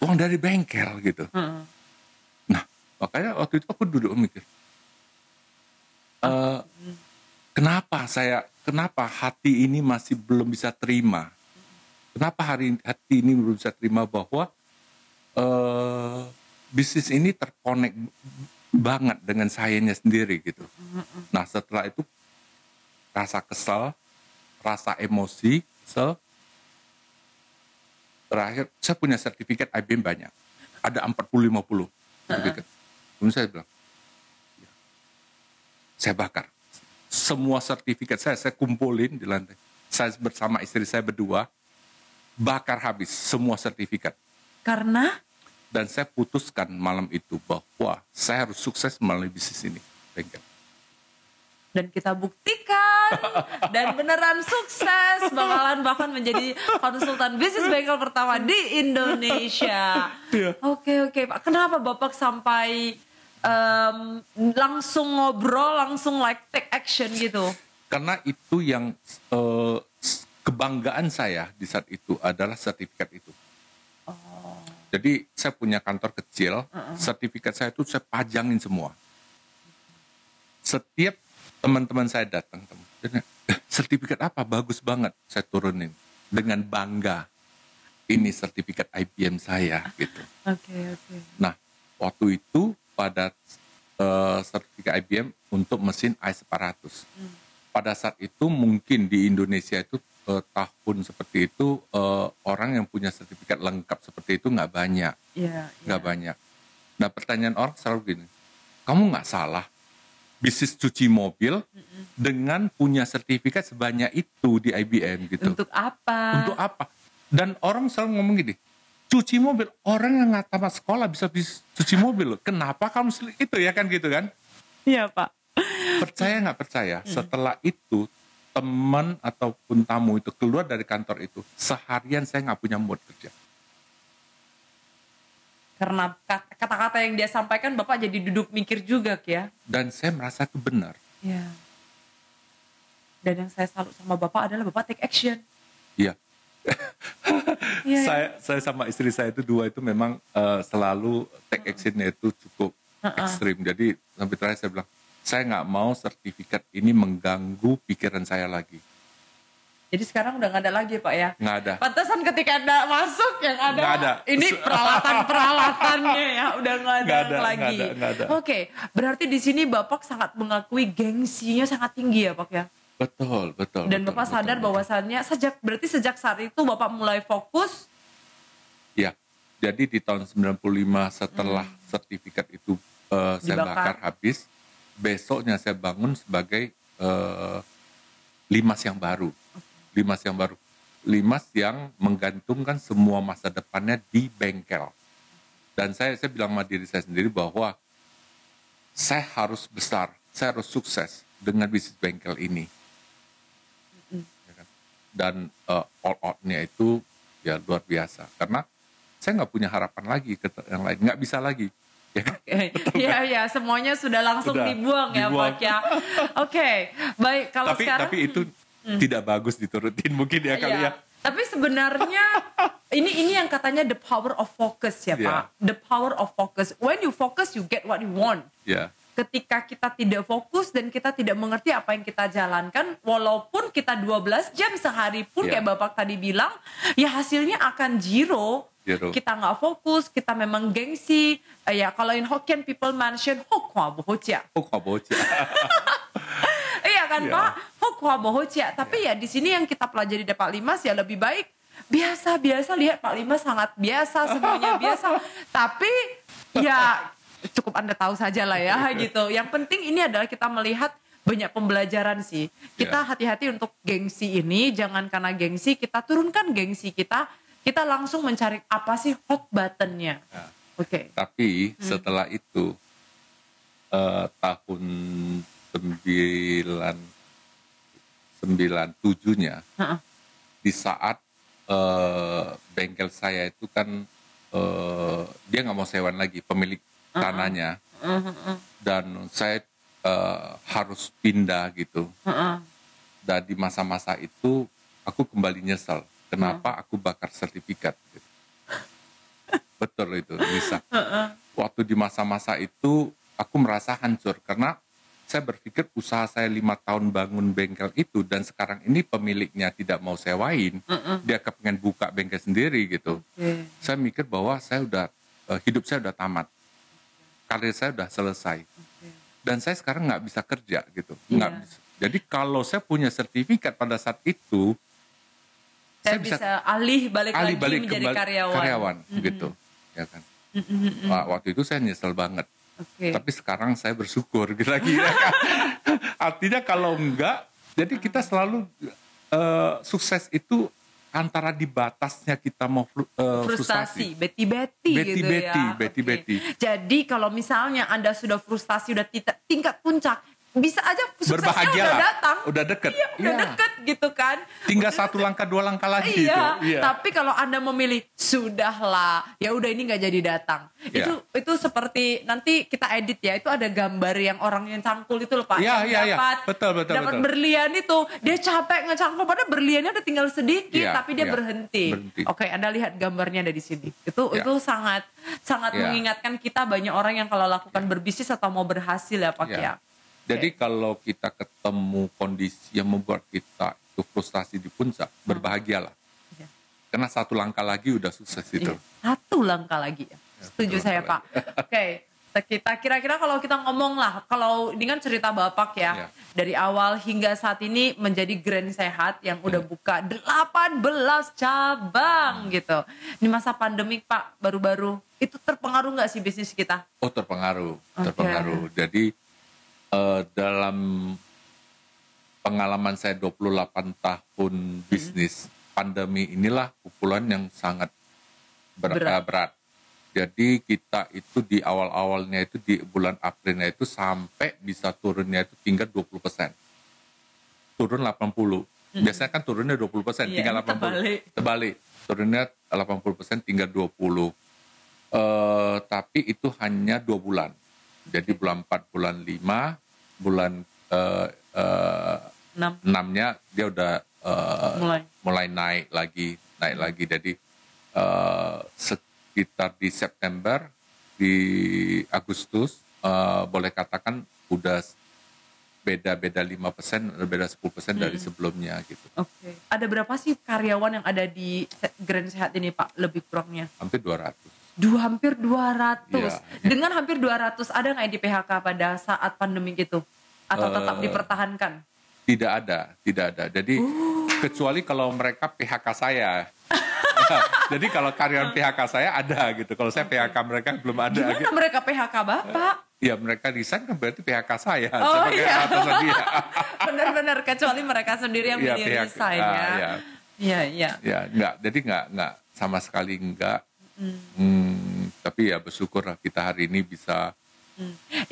Uang dari bengkel gitu. Heeh. Nah, makanya waktu itu aku duduk mikir, eh, kenapa saya, kenapa hati ini masih belum bisa terima? Kenapa hari hati ini belum bisa terima bahwa eh, bisnis ini terkonek banget dengan sayanya sendiri gitu. Nah, setelah itu rasa kesal, rasa emosi, kesel, terakhir saya punya sertifikat IBM banyak. Ada 40-50 sertifikat. Kemudian saya bilang, "Ya." saya bakar. Semua sertifikat saya, saya kumpulin di lantai. Saya bersama istri saya berdua, bakar habis semua sertifikat. Karena Dan saya putuskan malam itu bahwa saya harus sukses melalui bisnis ini. Bengkel. dan kita buktikan dan beneran sukses bakalan bahkan menjadi konsultan bisnis bengkel pertama di Indonesia. Oke oke Pak, kenapa Bapak sampai em, langsung ngobrol, langsung like take action gitu? Karena itu yang eh, kebanggaan saya di saat itu adalah sertifikat itu. Jadi saya punya kantor kecil, sertifikat saya itu saya pajangin semua. Setiap teman-teman saya datang, teman, dia nanya, "Eh, sertifikat apa? Bagus banget. Saya turunin dengan bangga. Ini sertifikat IBM saya gitu. Oke oke. Nah, waktu itu pada eh, sertifikat IBM untuk mesin i100. Pada saat itu mungkin di Indonesia itu eh, tahun seperti itu eh, orang yang punya sertifikat lengkap seperti itu nggak banyak, Iya. nggak banyak. Nah, pertanyaan orang selalu gini, kamu nggak salah bisnis cuci mobil dengan punya sertifikat sebanyak itu di IBM gitu. Untuk apa? Untuk apa? Dan orang selalu ngomong gini, cuci mobil, orang yang nggak tamat sekolah bisa bis, cuci mobil loh. Kenapa kamu itu ya kan gitu kan? Iya Pak. Percaya nggak percaya? Setelah itu teman ataupun tamu itu keluar dari kantor itu, seharian saya nggak punya mood kerja. Karena kat- kata-kata yang dia sampaikan Bapak jadi duduk mikir juga ya. Dan saya merasa itu benar. Iya. Dan yang saya salut sama Bapak adalah Bapak take action. Iya. Iya. Saya saya sama istri saya itu dua itu memang eh, selalu take actionnya itu cukup ekstrim. Jadi sampai terakhir saya bilang, saya nggak mau sertifikat ini mengganggu pikiran saya lagi. Jadi sekarang udah nggak ada lagi Pak ya. Nggak ada. Pantesan ketika Anda masuk yang ada, Nggak ada. ini peralatan-peralatannya ya udah nggak ada, Nggak ada, lagi. nggak ada, nggak ada. Oke, berarti di sini Bapak sangat mengakui gengsinya sangat tinggi ya Pak ya. Betul, betul. Dan betul, Bapak betul, sadar betul. bahwasannya sejak berarti sejak saat itu Bapak mulai fokus Iya. Jadi di tahun 95 setelah hmm. sertifikat itu uh, saya bakar habis, besoknya saya bangun sebagai uh, limas yang baru. Limas yang baru. Limas yang menggantungkan semua masa depannya di bengkel. Dan saya saya bilang sama diri saya sendiri bahwa saya harus besar, saya harus sukses dengan bisnis bengkel ini. Ya kan? Dan uh, all outnya itu ya luar biasa. Karena saya nggak punya harapan lagi ke yang lain, nggak bisa lagi. Ya, kan? ya, ya, semuanya sudah langsung sudah, dibuang, ya Pak ya. Oke, okay. baik kalau tapi, sekarang. Tapi itu hmm. tidak bagus diturutin mungkin ya kali ya. ya. Tapi sebenarnya ini ini yang katanya the power of focus ya yeah. Pak. The power of focus. When you focus, you get what you want. Yeah ketika kita tidak fokus dan kita tidak mengerti apa yang kita jalankan walaupun kita 12 jam sehari pun yeah. kayak Bapak tadi bilang ya hasilnya akan zero Zero. kita nggak fokus, kita memang gengsi. Uh, ya kalau in Hokkien people mention hokwa bohocia. Hokwa bohocia. iya kan yeah. Pak? Hokwa bohocia. Tapi yeah. ya di sini yang kita pelajari dari Pak Limas ya lebih baik biasa-biasa lihat Pak Limas sangat biasa semuanya biasa. Tapi ya cukup Anda tahu saja lah ya gitu. Yang penting ini adalah kita melihat banyak pembelajaran sih. Kita ya. hati-hati yeah. untuk gengsi ini, jangan karena gengsi kita turunkan gengsi kita, kita langsung mencari apa sih hot buttonnya. Ya. Oke. Okay. Tapi hmm. setelah itu uh, tahun sembilan sembilan tujuhnya uh-uh. di saat uh, bengkel saya itu kan uh, dia nggak mau sewan lagi pemilik tanahnya. Dan saya uh, harus pindah gitu. Dan di masa-masa itu aku kembali nyesel kenapa aku bakar sertifikat gitu. betul itu bisa waktu di masa-masa itu aku merasa hancur karena saya berpikir usaha saya lima tahun bangun bengkel itu dan sekarang ini pemiliknya tidak mau sewain, uh -uh. dia kepengen buka bengkel sendiri gitu. Okay. Saya mikir bahwa saya udah uh, hidup saya udah tamat karir saya udah selesai. Okay. Dan saya sekarang nggak bisa kerja gitu, yeah. nggak bisa. Jadi kalau saya punya sertifikat pada saat itu, saya, saya bisa, bisa alih balik alih lagi balik menjadi karyawan, karyawan mm -hmm. gitu, ya kan. Mm -hmm. waktu itu saya nyesel banget. Okay. Tapi sekarang saya bersyukur kan? Artinya kalau enggak, jadi kita selalu uh, sukses itu antara di batasnya kita mau uh, frustasi, beti-beti gitu beti, ya. Beti-beti. Okay. Jadi kalau misalnya Anda sudah frustasi, udah tingkat puncak, bisa aja suksesnya udah datang. Udah deket. Iya, udah iya. deket gitu kan. Tinggal udah satu langkah dua langkah lagi iya, itu. Iya. Tapi kalau Anda memilih sudahlah, ya udah ini nggak jadi datang. Iya. Itu itu seperti nanti kita edit ya, itu ada gambar yang orang yang cangkul itu loh Pak. Iya, iya, iya. Betul, betul, dapat betul. berlian itu, dia capek ngecangkul padahal berliannya udah tinggal sedikit iya, tapi dia iya. berhenti. berhenti. Oke, Anda lihat gambarnya ada di sini. Itu iya. itu sangat sangat iya. mengingatkan kita banyak orang yang kalau lakukan iya. berbisnis atau mau berhasil ya Pak iya. ya jadi okay. kalau kita ketemu kondisi yang membuat kita itu frustasi di puncak, hmm. berbahagialah. Ya. Karena satu langkah lagi udah sukses itu. Ya, satu langkah lagi ya. ya Setuju saya Pak. Oke. Okay. Kita kira-kira kalau kita ngomong lah, kalau dengan cerita Bapak ya, ya, dari awal hingga saat ini menjadi Grand Sehat yang udah hmm. buka 18 cabang hmm. gitu. Di masa pandemik Pak, baru-baru itu terpengaruh nggak sih bisnis kita? Oh terpengaruh, okay. terpengaruh. Jadi uh, dalam pengalaman saya 28 tahun hmm. bisnis pandemi inilah pukulan yang sangat ber berat. berat. Jadi kita itu di awal-awalnya itu di bulan Aprilnya itu sampai bisa turunnya itu tinggal 20 persen. Turun 80. Hmm. Biasanya kan turunnya 20 persen, iya, tinggal 80. Terbalik. terbalik. Turunnya 80 persen, tinggal 20. Uh, eh, tapi itu hanya dua bulan. Jadi bulan 4, bulan 5, bulan uh, uh, 6. 6-nya dia udah uh, mulai. mulai naik lagi, naik lagi. Jadi uh, sekitar di September, di Agustus, uh, boleh katakan udah beda-beda 5 persen, beda 10 persen hmm. dari sebelumnya gitu. Oke. Okay. Ada berapa sih karyawan yang ada di Grand Sehat ini Pak, lebih kurangnya? Hampir 200 dua hampir 200 ya, ya. dengan hampir 200 ada nggak di PHK pada saat pandemi itu atau uh, tetap dipertahankan tidak ada tidak ada jadi uh. kecuali kalau mereka PHK saya Jadi kalau karyawan PHK saya ada gitu. Kalau saya PHK mereka belum ada. Gimana gitu. mereka PHK Bapak? Ya mereka resign kan berarti PHK saya. Oh, Sebagai iya. atasan dia. Benar-benar kecuali mereka sendiri yang Iya, PHK. resign Ah, ya. iya. Iya, iya. Ya, enggak. Jadi enggak enggak sama sekali enggak. Hmm, tapi ya bersyukur lah kita hari ini bisa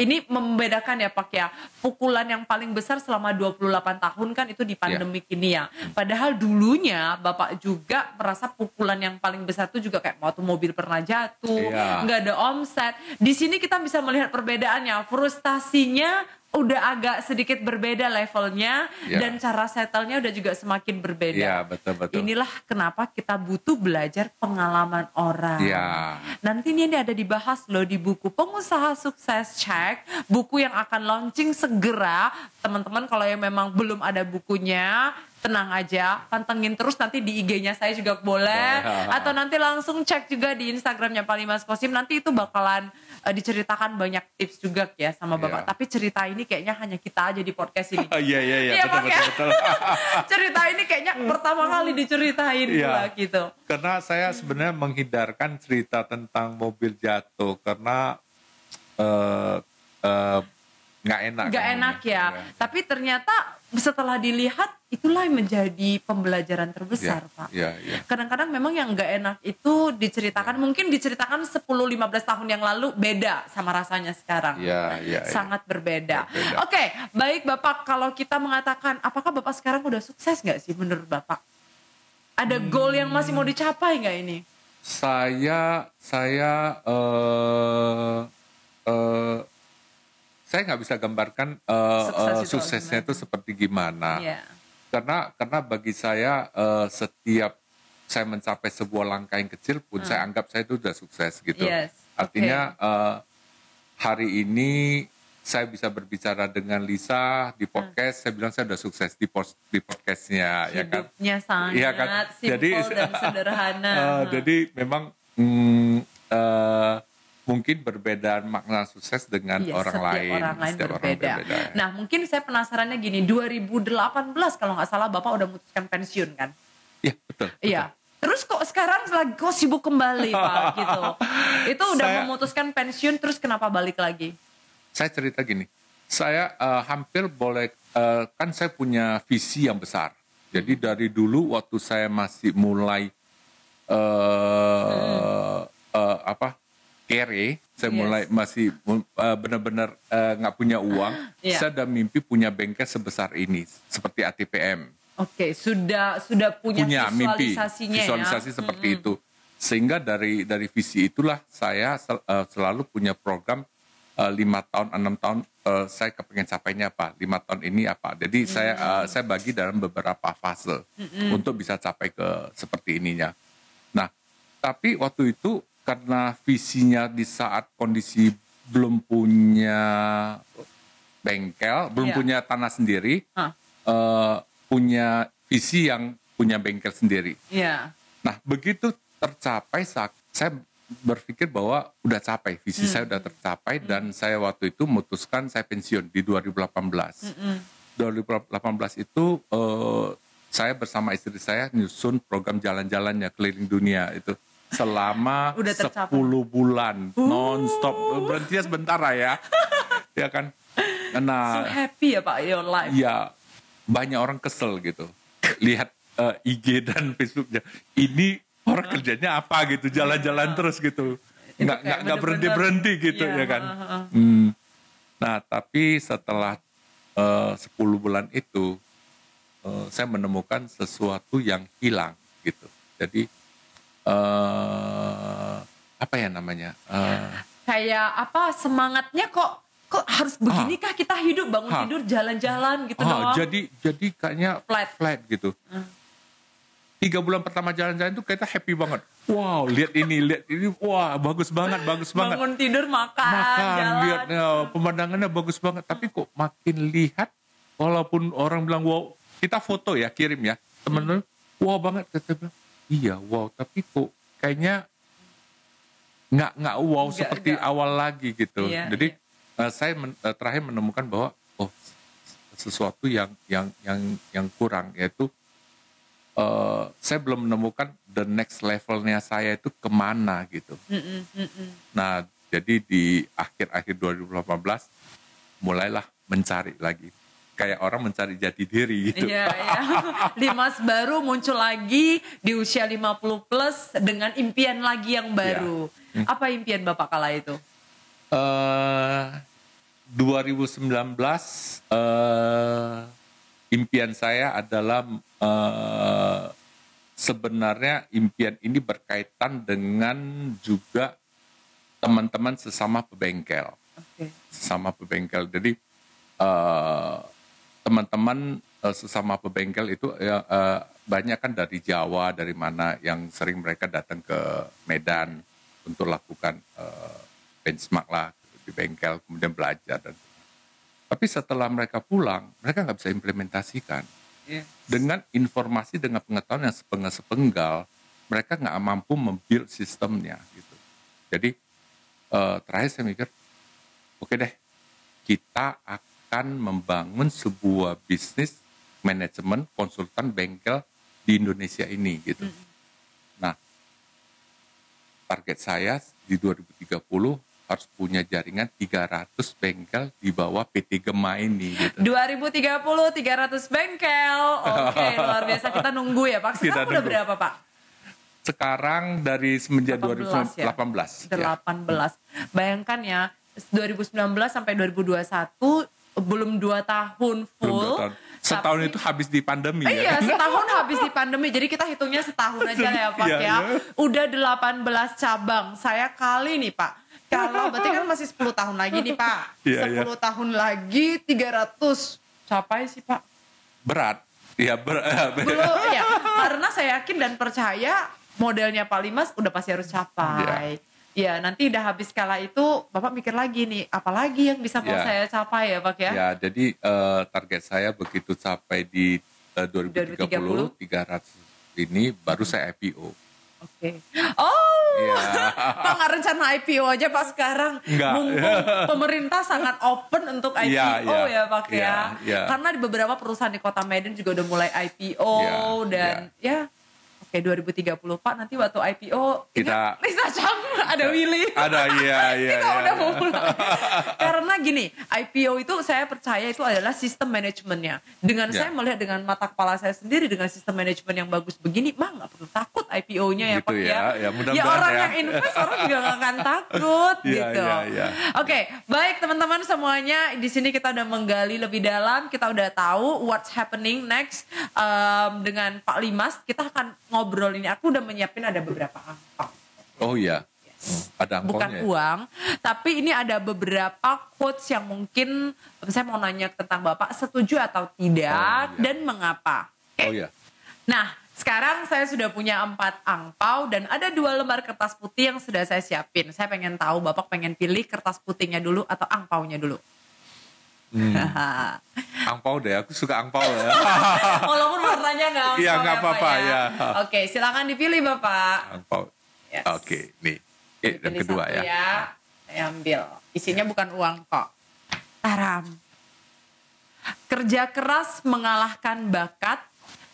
Ini membedakan ya Pak ya. Pukulan yang paling besar selama 28 tahun kan itu di pandemik ini ya. Padahal dulunya Bapak juga merasa pukulan yang paling besar itu juga kayak waktu mobil pernah jatuh, Iya. nggak ada omset. Di sini kita bisa melihat perbedaannya. Frustasinya udah agak sedikit berbeda levelnya Iya. dan cara settlenya udah juga semakin berbeda. Iya, betul betul. Inilah kenapa kita butuh belajar pengalaman orang. Iya. Nanti ini ada dibahas loh di buku Pengusaha Sukses Check, buku yang akan launching segera. Teman-teman kalau yang memang belum ada bukunya, tenang aja, pantengin terus nanti di IG-nya saya juga boleh Boleh. atau nanti langsung cek juga di Instagramnya Pak Limas Kosim. Nanti itu bakalan eh, diceritakan banyak tips juga ya sama Bapak. Iya. Tapi cerita ini kayaknya hanya kita aja di podcast ini. Oh, iya iya iya Iya, betul ya? betul betul. cerita ini kayaknya pertama kali diceritain Iya. pula gitu. karena saya sebenarnya menghindarkan cerita tentang mobil jatuh karena eh, eh, nggak enak. Gak kan enak ini. ya. Tapi ternyata setelah dilihat itulah yang menjadi pembelajaran terbesar, Iya, Pak. Iya iya. Kadang-kadang memang yang gak enak itu diceritakan mungkin diceritakan 10 15 tahun yang lalu beda sama rasanya sekarang. Iya iya. iya. Sangat berbeda. Berbeda. Oke, baik Bapak kalau kita mengatakan apakah Bapak sekarang udah sukses nggak sih menurut Bapak? Ada goal yang masih mau dicapai nggak ini? Saya saya eh eh, saya nggak bisa gambarkan Sukses eh, itu suksesnya itu seperti gimana. Iya. Karena karena bagi saya eh, setiap saya mencapai sebuah langkah yang kecil pun saya anggap saya itu sudah sukses gitu. Hmm. Yes, Artinya eh, hari ini saya bisa berbicara dengan Lisa di Hmm. podcast. Saya bilang saya sudah sukses di di podcastnya, ya kan? Hidupnya sangat Iya kan? simple Jadi- dan sederhana. Eh, jadi memang mm, eh, mungkin perbedaan makna sukses dengan Iya, orang setiap lain. orang lain Setiap orang berbeda. berbeda, ya. Nah, mungkin saya penasarannya gini, 2018 kalau nggak salah Bapak udah memutuskan pensiun kan? Iya betul. Iya. Terus kok sekarang lagi kok sibuk kembali Pak gitu. Itu udah Saya- memutuskan pensiun terus kenapa balik lagi? Saya cerita gini, saya eh, hampir boleh eh, kan saya punya visi yang besar. Jadi dari dulu waktu saya masih mulai eh eh, apa kere, saya Yes. mulai masih eh, benar-benar eh, nggak punya uang. Iya. Saya udah mimpi punya bengkel sebesar ini, seperti ATPM. Oke, sudah sudah punya, punya mimpi visualisasinya visualisasi ya. seperti itu sehingga dari dari visi itulah saya sel- eh, selalu punya program lima tahun enam tahun eh, saya kepengen capainya apa lima tahun ini apa jadi saya eh, saya bagi dalam beberapa fase untuk bisa capai ke seperti ininya nah tapi waktu itu karena visinya di saat kondisi belum punya bengkel belum Iya. punya tanah sendiri Hah. eh, punya visi yang punya bengkel sendiri. Iya. Nah, begitu tercapai saat saya berpikir bahwa udah capai, visi saya udah tercapai dan saya waktu itu memutuskan saya pensiun di 2018. 2018 itu eh, saya bersama istri saya nyusun program jalan-jalannya keliling dunia itu selama Udah tercapai. 10 bulan non-stop berhentinya sebentar lah ya. ya kan? So Nah, happy ya Pak your life. ya banyak orang kesel gitu lihat eh, IG dan Facebooknya ini orang kerjanya apa gitu jalan-jalan terus gitu Iya. Itu nggak nggak nggak berhenti berhenti gitu Iya, ya kan. Hmm. nah tapi setelah eh, 10 bulan itu eh, saya menemukan sesuatu yang hilang gitu jadi eh apa ya namanya Eh, Kayak apa semangatnya kok kok harus beginikah kita hidup bangun Ah. tidur jalan-jalan gitu ah, doang. jadi jadi kayaknya Flat. flat gitu tiga bulan pertama jalan-jalan itu kita happy banget. Wow, lihat ini, lihat ini, wah bagus banget, bagus banget. bangun tidur makan, Makan, jalan. lihat ya, pemandangannya bagus banget. Tapi kok makin lihat, walaupun orang bilang wow, kita foto ya, kirim ya, temen wow banget. Kita bilang, iya wow, tapi kok kayaknya nggak nggak wow Nggak- seperti nggak. awal lagi gitu. Iya, Jadi eh, saya men- eh, terakhir menemukan bahwa oh sesuatu yang yang yang yang kurang yaitu uh, saya belum menemukan the next levelnya saya itu ke mana gitu. Mm -mm, mm -mm. Nah, jadi di akhir-akhir 2018 mulailah mencari lagi. Kayak orang mencari jati diri gitu. Iya, iya. Limas baru muncul lagi di usia 50 plus dengan impian lagi yang baru. Ya. Apa impian Bapak kala itu? Uh, 2019 uh, impian saya adalah uh, sebenarnya impian ini berkaitan dengan juga teman-teman sesama pebengkel, okay. sesama pebengkel. Jadi uh, teman-teman uh, sesama pebengkel itu ya, uh, banyak kan dari Jawa, dari mana yang sering mereka datang ke Medan untuk lakukan uh, benchmark lah di bengkel, kemudian belajar dan tapi setelah mereka pulang, mereka nggak bisa implementasikan yes. dengan informasi dengan pengetahuan yang sepenggal-sepenggal mereka nggak mampu membuild sistemnya gitu jadi uh, terakhir saya mikir oke okay deh kita akan membangun sebuah bisnis manajemen konsultan bengkel di Indonesia ini gitu mm. nah target saya di 2030 harus punya jaringan 300 bengkel di bawah PT Gema ini gitu. 2030 300 bengkel. Oke, okay, luar biasa kita nunggu ya Pak. Sekarang udah berapa Pak? Sekarang dari semenjak 2018 ya. 18. 18. Ya. Bayangkan ya 2019 sampai 2021 belum dua tahun full. Belum tahun. Setahun tapi, itu habis di pandemi ya. Iya, setahun habis di pandemi. Jadi kita hitungnya setahun aja ya Pak iya, ya. ya. Udah 18 cabang. Saya kali nih Pak kalau berarti kan masih 10 tahun lagi nih Pak. Yeah, 10 yeah. tahun lagi 300 capai sih Pak. Berat. Iya berat. Belum ya. Karena saya yakin dan percaya modelnya Pak Limas udah pasti harus capai. Yeah. Ya nanti udah habis kala itu Bapak mikir lagi nih apalagi yang bisa mau yeah. saya capai ya Pak ya. Ya jadi uh, target saya begitu capai di uh, 2030, 2030 300 ini baru saya IPO. Oke. Okay. Oh, yeah. Pak nggak rencana IPO aja Pak sekarang. Enggak. Mumpung pemerintah sangat open untuk IPO yeah, yeah. ya Pak yeah, ya. Yeah. Karena di beberapa perusahaan di Kota Medan juga udah mulai IPO yeah, dan yeah. ya Oke 2030 Pak nanti waktu IPO kita Lisa Chang ada Willy. Ada iya iya. kita iya, udah iya. mulai. Karena gini IPO itu saya percaya itu adalah sistem manajemennya. Dengan yeah. saya melihat dengan mata kepala saya sendiri dengan sistem manajemen yang bagus begini, mah nggak perlu takut IPO-nya ya gitu Pak ya. Ya, ya, mudah ya orang ya. yang invest orang juga nggak akan takut yeah, gitu. Yeah, yeah. Oke baik teman-teman semuanya di sini kita udah menggali lebih dalam, kita udah tahu what's happening next um, dengan Pak Limas. Kita akan ngobrol ngobrol ini aku udah menyiapin ada beberapa angpau. Oh iya. Yes. Ada Bukan ya? uang, tapi ini ada beberapa quotes yang mungkin saya mau nanya tentang Bapak setuju atau tidak oh, iya. dan mengapa. Oh iya. Nah, sekarang saya sudah punya empat angpau dan ada dua lembar kertas putih yang sudah saya siapin. Saya pengen tahu Bapak pengen pilih kertas putihnya dulu atau angpaunya dulu. Hmm. angpau deh, aku suka angpau ya. Walaupun warnanya nggak angpau. Iya nggak ya, apa-apa ya. ya. Oke, silakan dipilih bapak. Angpau. Yes. Oke, nih. Eh, yang kedua ya. ya. Saya ambil. Isinya bukan uang kok. Taram. Kerja keras mengalahkan bakat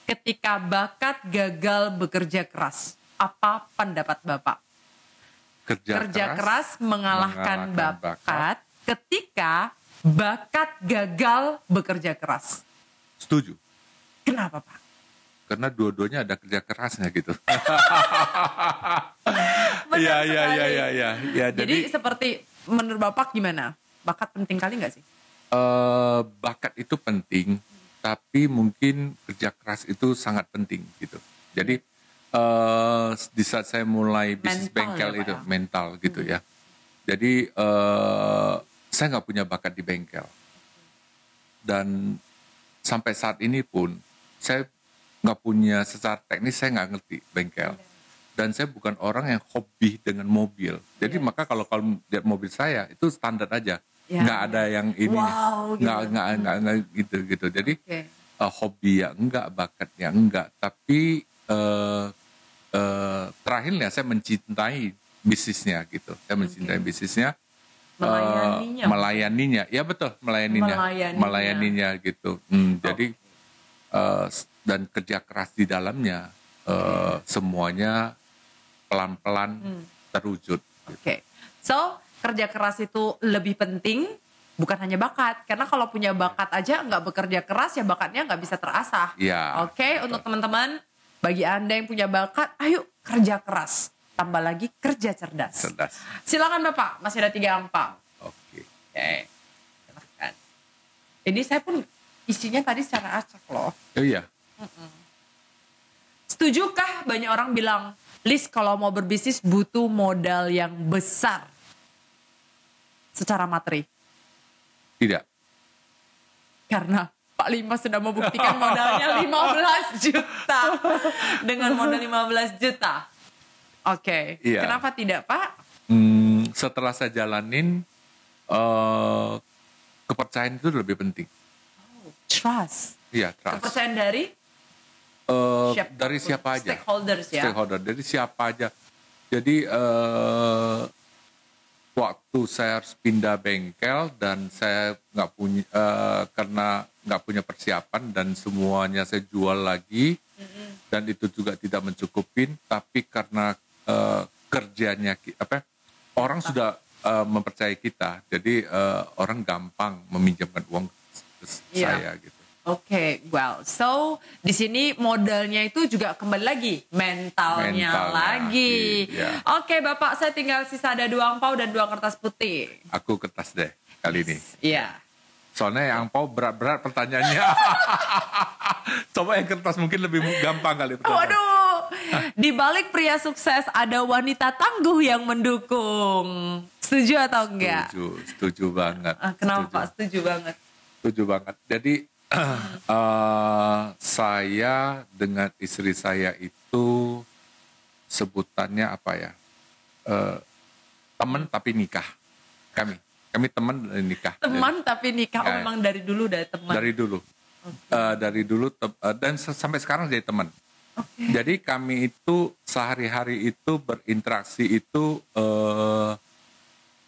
ketika bakat gagal bekerja keras. Apa pendapat bapak? Kerja, Kerja keras, keras mengalahkan, mengalahkan bakat, bakat ketika bakat gagal bekerja keras. Setuju. Kenapa Pak? Karena dua-duanya ada kerja kerasnya gitu. Iya iya iya iya iya. Ya, jadi, jadi seperti menurut Bapak gimana? Bakat penting kali nggak sih? Uh, bakat itu penting, tapi mungkin kerja keras itu sangat penting gitu. Jadi uh, di saat saya mulai bisnis bengkel ya, itu ya? mental gitu hmm. ya. Jadi uh, saya nggak punya bakat di bengkel. Dan sampai saat ini pun saya nggak punya secara teknis saya nggak ngerti bengkel. Dan saya bukan orang yang hobi dengan mobil. Jadi yes. maka kalau kalau lihat mobil saya itu standar aja, ya. nggak ada yang ini, wow, gitu. nggak nggak nggak nggak gitu gitu. Jadi okay. uh, eh, hobi ya enggak, bakat ya enggak. Tapi uh, uh, terakhirnya saya mencintai bisnisnya gitu. Saya mencintai okay. bisnisnya melayaninya. Uh, melayaninya, ya betul melayaninya, melayaninya, melayaninya gitu. Hmm, okay. Jadi uh, dan kerja keras di dalamnya uh, semuanya pelan-pelan hmm. terwujud. Oke, okay. so kerja keras itu lebih penting bukan hanya bakat karena kalau punya bakat aja nggak bekerja keras ya bakatnya nggak bisa terasah. Iya. Oke, okay? untuk teman-teman bagi anda yang punya bakat, ayo kerja keras, tambah lagi kerja cerdas. Cerdas. Silakan bapak, masih ada tiga angka. Oke. Okay. Silahkan. Ini saya pun isinya tadi secara acak loh. Oh iya. Setujukah banyak orang bilang, Lis kalau mau berbisnis butuh modal yang besar secara materi? Tidak. Karena Pak Lima sudah membuktikan modalnya 15 juta. Dengan modal 15 juta. Oke, okay. iya. kenapa tidak Pak? Hmm, setelah saya jalanin, uh, kepercayaan itu lebih penting. Oh, trust. Iya, trust. Kepercayaan dari? Uh, siapa, dari siapa aja. Stakeholders ya. Stakeholder, dari siapa aja. Jadi uh, waktu saya harus pindah bengkel dan saya nggak punya uh, karena nggak punya persiapan dan semuanya saya jual lagi mm-hmm. dan itu juga tidak mencukupin tapi karena uh, kerjanya apa orang sudah uh, mempercayai kita jadi uh, orang gampang meminjamkan uang yeah. saya gitu Oke, okay, well, so di sini modalnya itu juga kembali lagi mentalnya, mentalnya lagi. Iya. Oke, okay, Bapak, saya tinggal sisa ada dua angpau dan dua kertas putih. Aku kertas deh kali ini. Iya. Soalnya yang angpau berat-berat pertanyaannya. Coba yang kertas mungkin lebih gampang kali. Pertanyaan. Waduh, di balik pria sukses ada wanita tangguh yang mendukung. Setuju atau enggak? Setuju, setuju banget. Ah, kenapa setuju. Setuju banget. Setuju banget. Jadi uh, saya dengan istri saya itu sebutannya apa ya? Uh, teman tapi nikah. Kami, kami teman dan nikah. Teman tapi nikah. Oh, memang dari dulu dari teman. Dari dulu. Okay. Uh, dari dulu uh, dan sampai sekarang jadi teman. Okay. Jadi kami itu sehari-hari itu berinteraksi itu uh,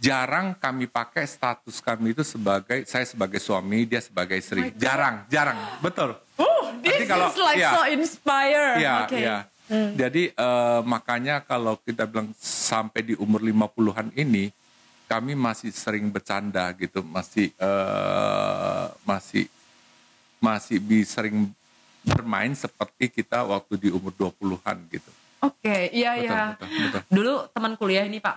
jarang kami pakai status kami itu sebagai saya sebagai suami dia sebagai istri. Oh jarang jarang. Betul. Oh this kalau, is like ya, so inspire ya okay. ya hmm. jadi uh, makanya kalau kita bilang sampai di umur 50-an ini kami masih sering bercanda gitu. Masih uh, masih masih bisa sering bermain seperti kita waktu di umur 20-an gitu. Oke, okay, iya iya. Dulu teman kuliah ini, Pak?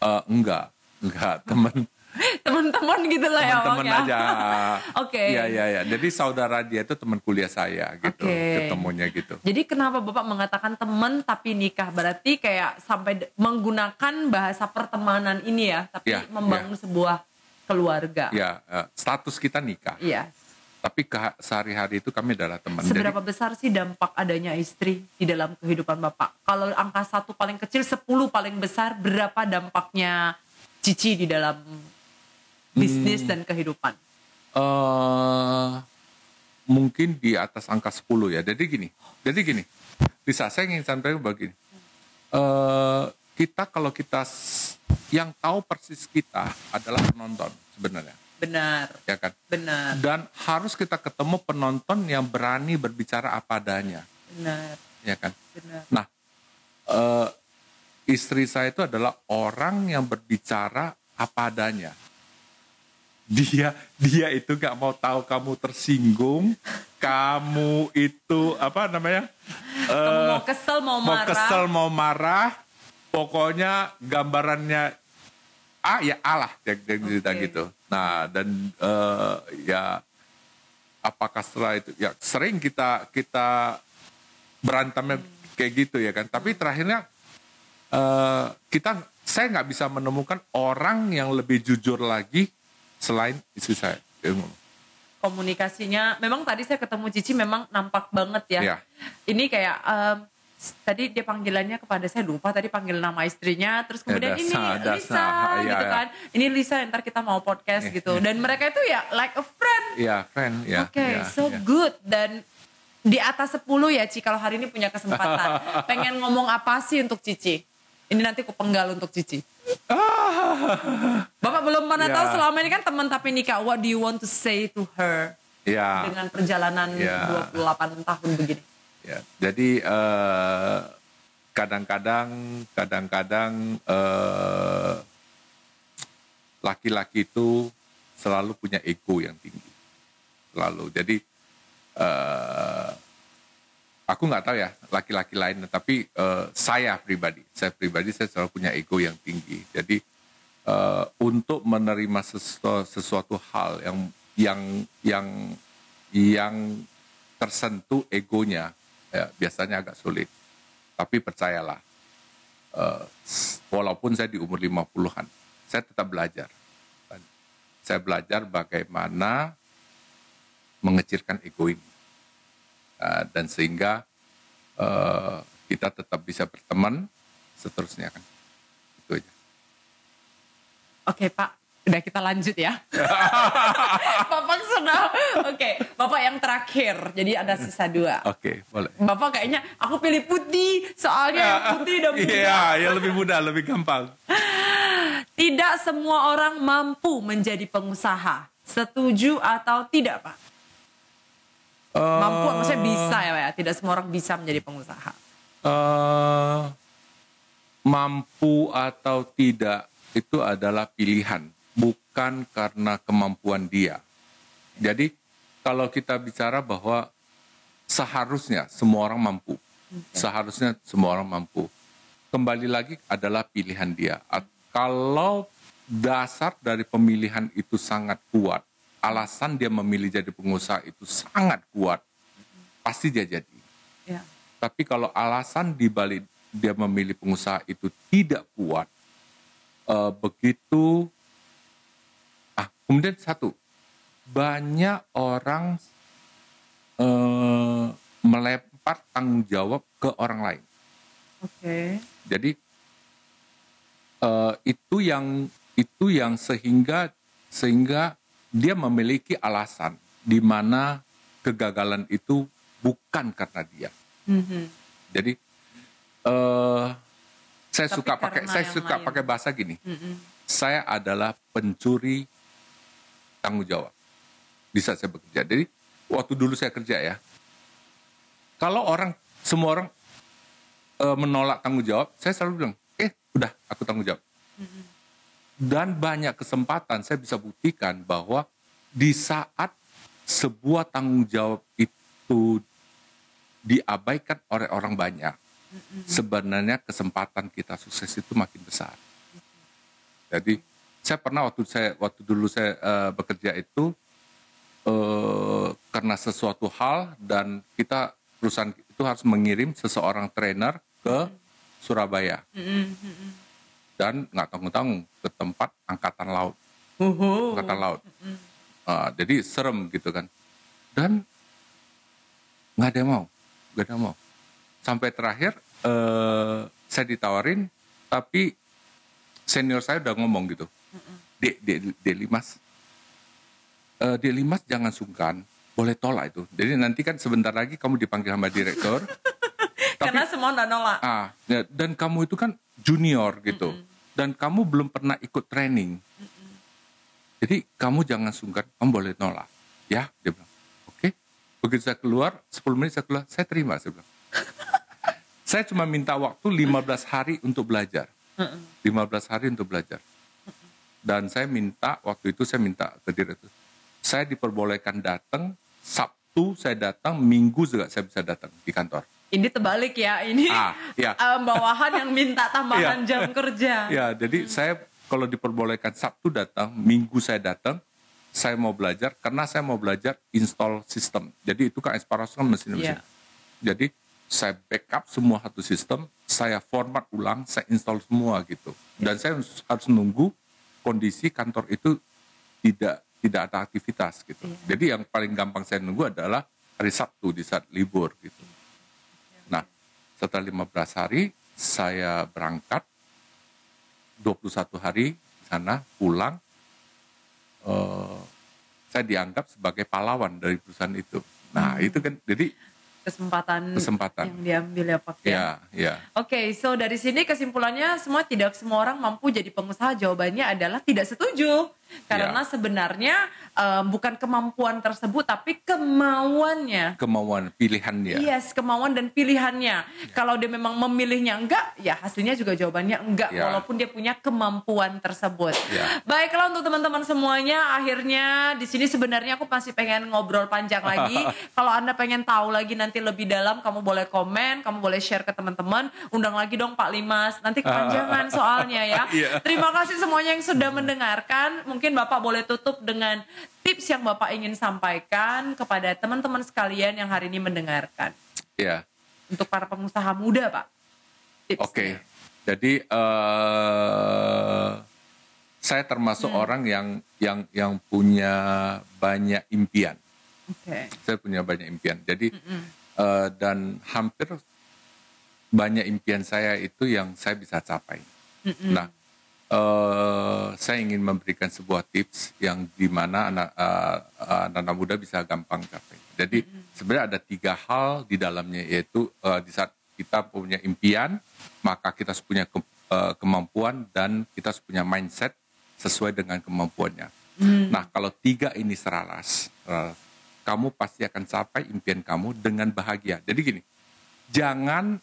Uh, enggak. Enggak, teman teman-teman gitu lah ya teman ya. aja. Oke. Okay. Iya iya iya. Jadi saudara dia itu teman kuliah saya gitu, okay. ketemunya gitu. Jadi kenapa Bapak mengatakan teman tapi nikah? Berarti kayak sampai menggunakan bahasa pertemanan ini ya, tapi ya, membangun ya. sebuah keluarga. Iya, uh, status kita nikah. Iya. Tapi sehari-hari itu kami adalah teman. Seberapa Jadi, besar sih dampak adanya istri di dalam kehidupan Bapak? Kalau angka satu paling kecil, sepuluh paling besar, berapa dampaknya Cici di dalam bisnis hmm, dan kehidupan? Uh, mungkin di atas angka 10 ya. Jadi gini, jadi gini. Bisa saya ingin sampaikan begini. Uh, kita kalau kita yang tahu persis kita adalah penonton sebenarnya. Benar. Ya kan? Benar. Dan harus kita ketemu penonton yang berani berbicara apa adanya. Benar. Ya kan? Benar. Nah, uh, istri saya itu adalah orang yang berbicara apa adanya. Dia dia itu gak mau tahu kamu tersinggung, kamu itu apa namanya? Kamu uh, mau kesel mau, mau marah. kesel mau marah, pokoknya gambarannya ah ya Allah yang okay. cerita gitu. Nah dan uh, ya apakah setelah itu ya sering kita kita berantemnya hmm. kayak gitu ya kan. Tapi terakhirnya uh, kita saya nggak bisa menemukan orang yang lebih jujur lagi selain istri saya. Komunikasinya, memang tadi saya ketemu Cici memang nampak banget ya. ya. Ini kayak um, tadi dia panggilannya kepada saya lupa tadi panggil nama istrinya terus kemudian ya, dasa, ini Lisa dasa, gitu ya, kan ya. ini Lisa ntar kita mau podcast ya, gitu dan mereka itu ya like a friend ya friend ya oke okay, ya, so ya. good dan di atas 10 ya Ci kalau hari ini punya kesempatan pengen ngomong apa sih untuk Cici ini nanti aku penggal untuk Cici. Bapak belum pernah yeah. tahu selama ini kan teman tapi nikah. What do you want to say to her? Ya. dengan perjalanan Ya. 28 tahun begini? Ya, jadi eh, kadang-kadang, kadang-kadang eh, laki-laki itu selalu punya ego yang tinggi, selalu. Jadi eh, aku nggak tahu ya laki-laki lain, tapi saya pribadi, saya pribadi saya selalu punya ego yang tinggi. Jadi untuk menerima sesuatu, sesuatu hal yang yang yang yang tersentuh egonya ya, biasanya agak sulit. Tapi percayalah, s- walaupun saya di umur 50-an, saya tetap belajar. Saya belajar bagaimana mengecilkan ego ini. Eh, dan sehingga eh, kita tetap bisa berteman, seterusnya kan. Itu aja. Oke Pak, udah kita lanjut ya. Bapak sudah. Oke, Bapak yang terakhir. Jadi ada sisa dua. Oke, boleh. Bapak kayaknya aku pilih putih soalnya yang putih dan muda. Iya, yang lebih mudah, lebih gampang. Tidak semua orang mampu menjadi pengusaha. Setuju atau tidak, Pak? Mampu maksudnya bisa ya, Pak ya. Tidak semua orang bisa menjadi pengusaha. eh mampu atau tidak itu adalah pilihan, bukan karena kemampuan dia. Jadi kalau kita bicara bahwa seharusnya semua orang mampu, seharusnya semua orang mampu. Kembali lagi adalah pilihan dia. Kalau dasar dari pemilihan itu sangat kuat, alasan dia memilih jadi pengusaha itu sangat kuat, pasti dia jadi. Ya. Tapi kalau alasan dibalik dia memilih pengusaha itu tidak kuat, eh, begitu. Kemudian satu, banyak orang eh, melempar tanggung jawab ke orang lain. Oke. Jadi eh, itu yang itu yang sehingga sehingga dia memiliki alasan di mana kegagalan itu bukan karena dia. Mhm. Jadi eh saya Tapi suka pakai saya suka lain. pakai bahasa gini. Mhm. Saya adalah pencuri tanggung jawab di saat saya bekerja. Jadi waktu dulu saya kerja ya, kalau orang semua orang eh, menolak tanggung jawab, saya selalu bilang, eh udah aku tanggung jawab. Dan banyak kesempatan saya bisa buktikan bahwa di saat sebuah tanggung jawab itu diabaikan oleh orang banyak, sebenarnya kesempatan kita sukses itu makin besar. Jadi saya pernah waktu saya waktu dulu saya eh, bekerja itu eh, karena sesuatu hal dan kita perusahaan itu harus mengirim seseorang trainer ke Surabaya dan nggak tanggung-tanggung ke tempat angkatan laut angkatan laut. Ah, jadi serem gitu kan. Dan nggak ada yang mau, nggak ada yang mau. Sampai terakhir eh, saya ditawarin, tapi senior saya udah ngomong gitu, Limas, eh, Dek Limas jangan sungkan, boleh tolak itu. Jadi nanti kan sebentar lagi kamu dipanggil sama direktur. tapi Karena semua udah nolak. Ah, ya, dan kamu itu kan junior gitu. Dan kamu belum pernah ikut training. Jadi kamu jangan sungkan, kamu boleh nolak. Ya, dia bilang. Oke. Begitu saya keluar, 10 menit saya keluar, saya terima, saya bilang. saya cuma minta waktu 15 hari untuk belajar. 15 hari untuk belajar. Dan saya minta, waktu itu saya minta ke direktur. Saya diperbolehkan datang, Sabtu saya datang, Minggu juga saya bisa datang di kantor. Ini terbalik ya. Ini Ah, ya. eh, bawahan yang minta tambahan Iya. jam kerja. Ya, jadi saya kalau diperbolehkan Sabtu datang, Minggu saya datang, saya mau belajar karena saya mau belajar install sistem. Jadi itu kan Asparagus kan mesin-mesin. Iya. Jadi saya backup semua satu sistem, saya format ulang, saya install semua gitu. Dan saya harus nunggu kondisi kantor itu tidak tidak ada aktivitas gitu. Jadi yang paling gampang saya nunggu adalah hari Sabtu di saat libur gitu. Nah, setelah 15 hari saya berangkat 21 hari di sana pulang eh, saya dianggap sebagai pahlawan dari perusahaan itu. Nah, itu kan jadi Kesempatan, Kesempatan. yang diambil ya Pak ya. ya ya Oke, so dari sini kesimpulannya semua tidak semua orang mampu jadi pengusaha. Jawabannya adalah tidak setuju. Karena Ya. sebenarnya eh, bukan kemampuan tersebut tapi kemauannya. Kemauan pilihan dia. Yes, kemauan dan pilihannya. Kalau dia memang memilihnya enggak, ya hasilnya juga jawabannya enggak Ya. walaupun dia punya kemampuan tersebut. Ya. Baiklah untuk teman-teman semuanya, akhirnya di sini sebenarnya aku masih pengen ngobrol panjang lagi. Kalau Anda pengen tahu lagi nanti lebih dalam, kamu boleh komen, kamu boleh share ke teman-teman. Undang lagi dong Pak Limas. Nanti kepanjangan soalnya ya. Iya. Terima kasih semuanya yang sudah mendengarkan. Mungkin Bapak boleh tutup dengan tips yang Bapak ingin sampaikan kepada teman-teman sekalian yang hari ini mendengarkan. Ya. Untuk para pengusaha muda, Pak. Oke. Jadi eh saya termasuk Hmm. orang yang yang yang punya banyak impian. Oke. Saya punya banyak impian. Jadi eh, dan hampir banyak impian saya itu yang saya bisa capai. Nah, eh, saya ingin memberikan sebuah tips yang di mana anak eh, anak muda bisa gampang capai. Jadi sebenarnya ada tiga hal di dalamnya yaitu eh, di saat kita punya impian, maka kita harus punya ke- eh, kemampuan dan kita harus punya mindset sesuai dengan kemampuannya. Nah, kalau tiga ini seralas, eh, kamu pasti akan capai impian kamu dengan bahagia. Jadi gini, jangan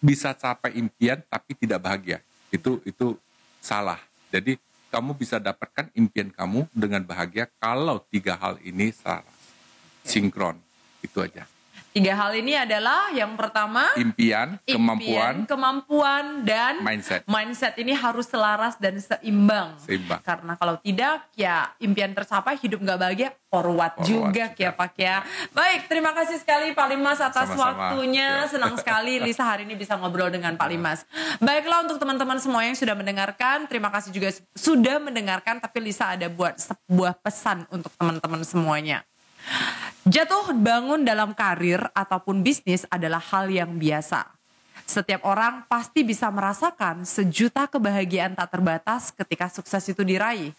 bisa capai impian tapi tidak bahagia. Itu itu salah. Jadi kamu bisa dapatkan impian kamu dengan bahagia kalau tiga hal ini selaras, sinkron. Itu aja. Tiga hal ini adalah yang pertama Impian, impian, kemampuan, kemampuan dan mindset. mindset ini harus selaras dan seimbang. Seimbang. Karena kalau tidak, ya impian tercapai, hidup nggak bahagia, forward, Forward juga, juga. ya Pak ya. Baik, terima kasih sekali Pak Limas atas Sama-sama. waktunya. Ya. Senang sekali Lisa hari ini bisa ngobrol dengan Pak Limas. Baiklah untuk teman-teman semua yang sudah mendengarkan, terima kasih juga sudah mendengarkan. Tapi Lisa ada buat sebuah pesan untuk teman-teman semuanya. Jatuh bangun dalam karir ataupun bisnis adalah hal yang biasa. Setiap orang pasti bisa merasakan sejuta kebahagiaan tak terbatas ketika sukses itu diraih.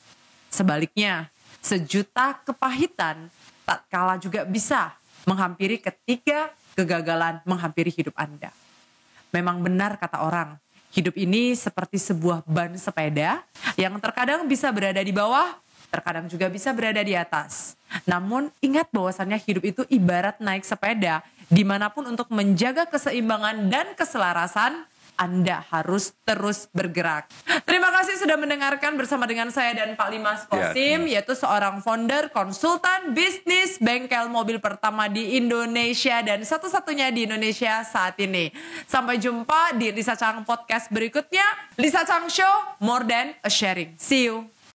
Sebaliknya, sejuta kepahitan tak kalah juga bisa menghampiri ketika kegagalan menghampiri hidup Anda. Memang benar kata orang, hidup ini seperti sebuah ban sepeda yang terkadang bisa berada di bawah, terkadang juga bisa berada di atas. Namun ingat bahwasannya hidup itu ibarat naik sepeda, di mana pun untuk menjaga keseimbangan dan keselarasan, Anda harus terus bergerak. Terima kasih sudah mendengarkan bersama dengan saya dan Pak Limas Ya, Kosim, yaitu seorang founder, konsultan, bisnis, bengkel mobil pertama di Indonesia dan satu-satunya di Indonesia saat ini. Sampai jumpa di Lisa Chang Podcast berikutnya. Lisa Chang Show, more than a sharing. See you.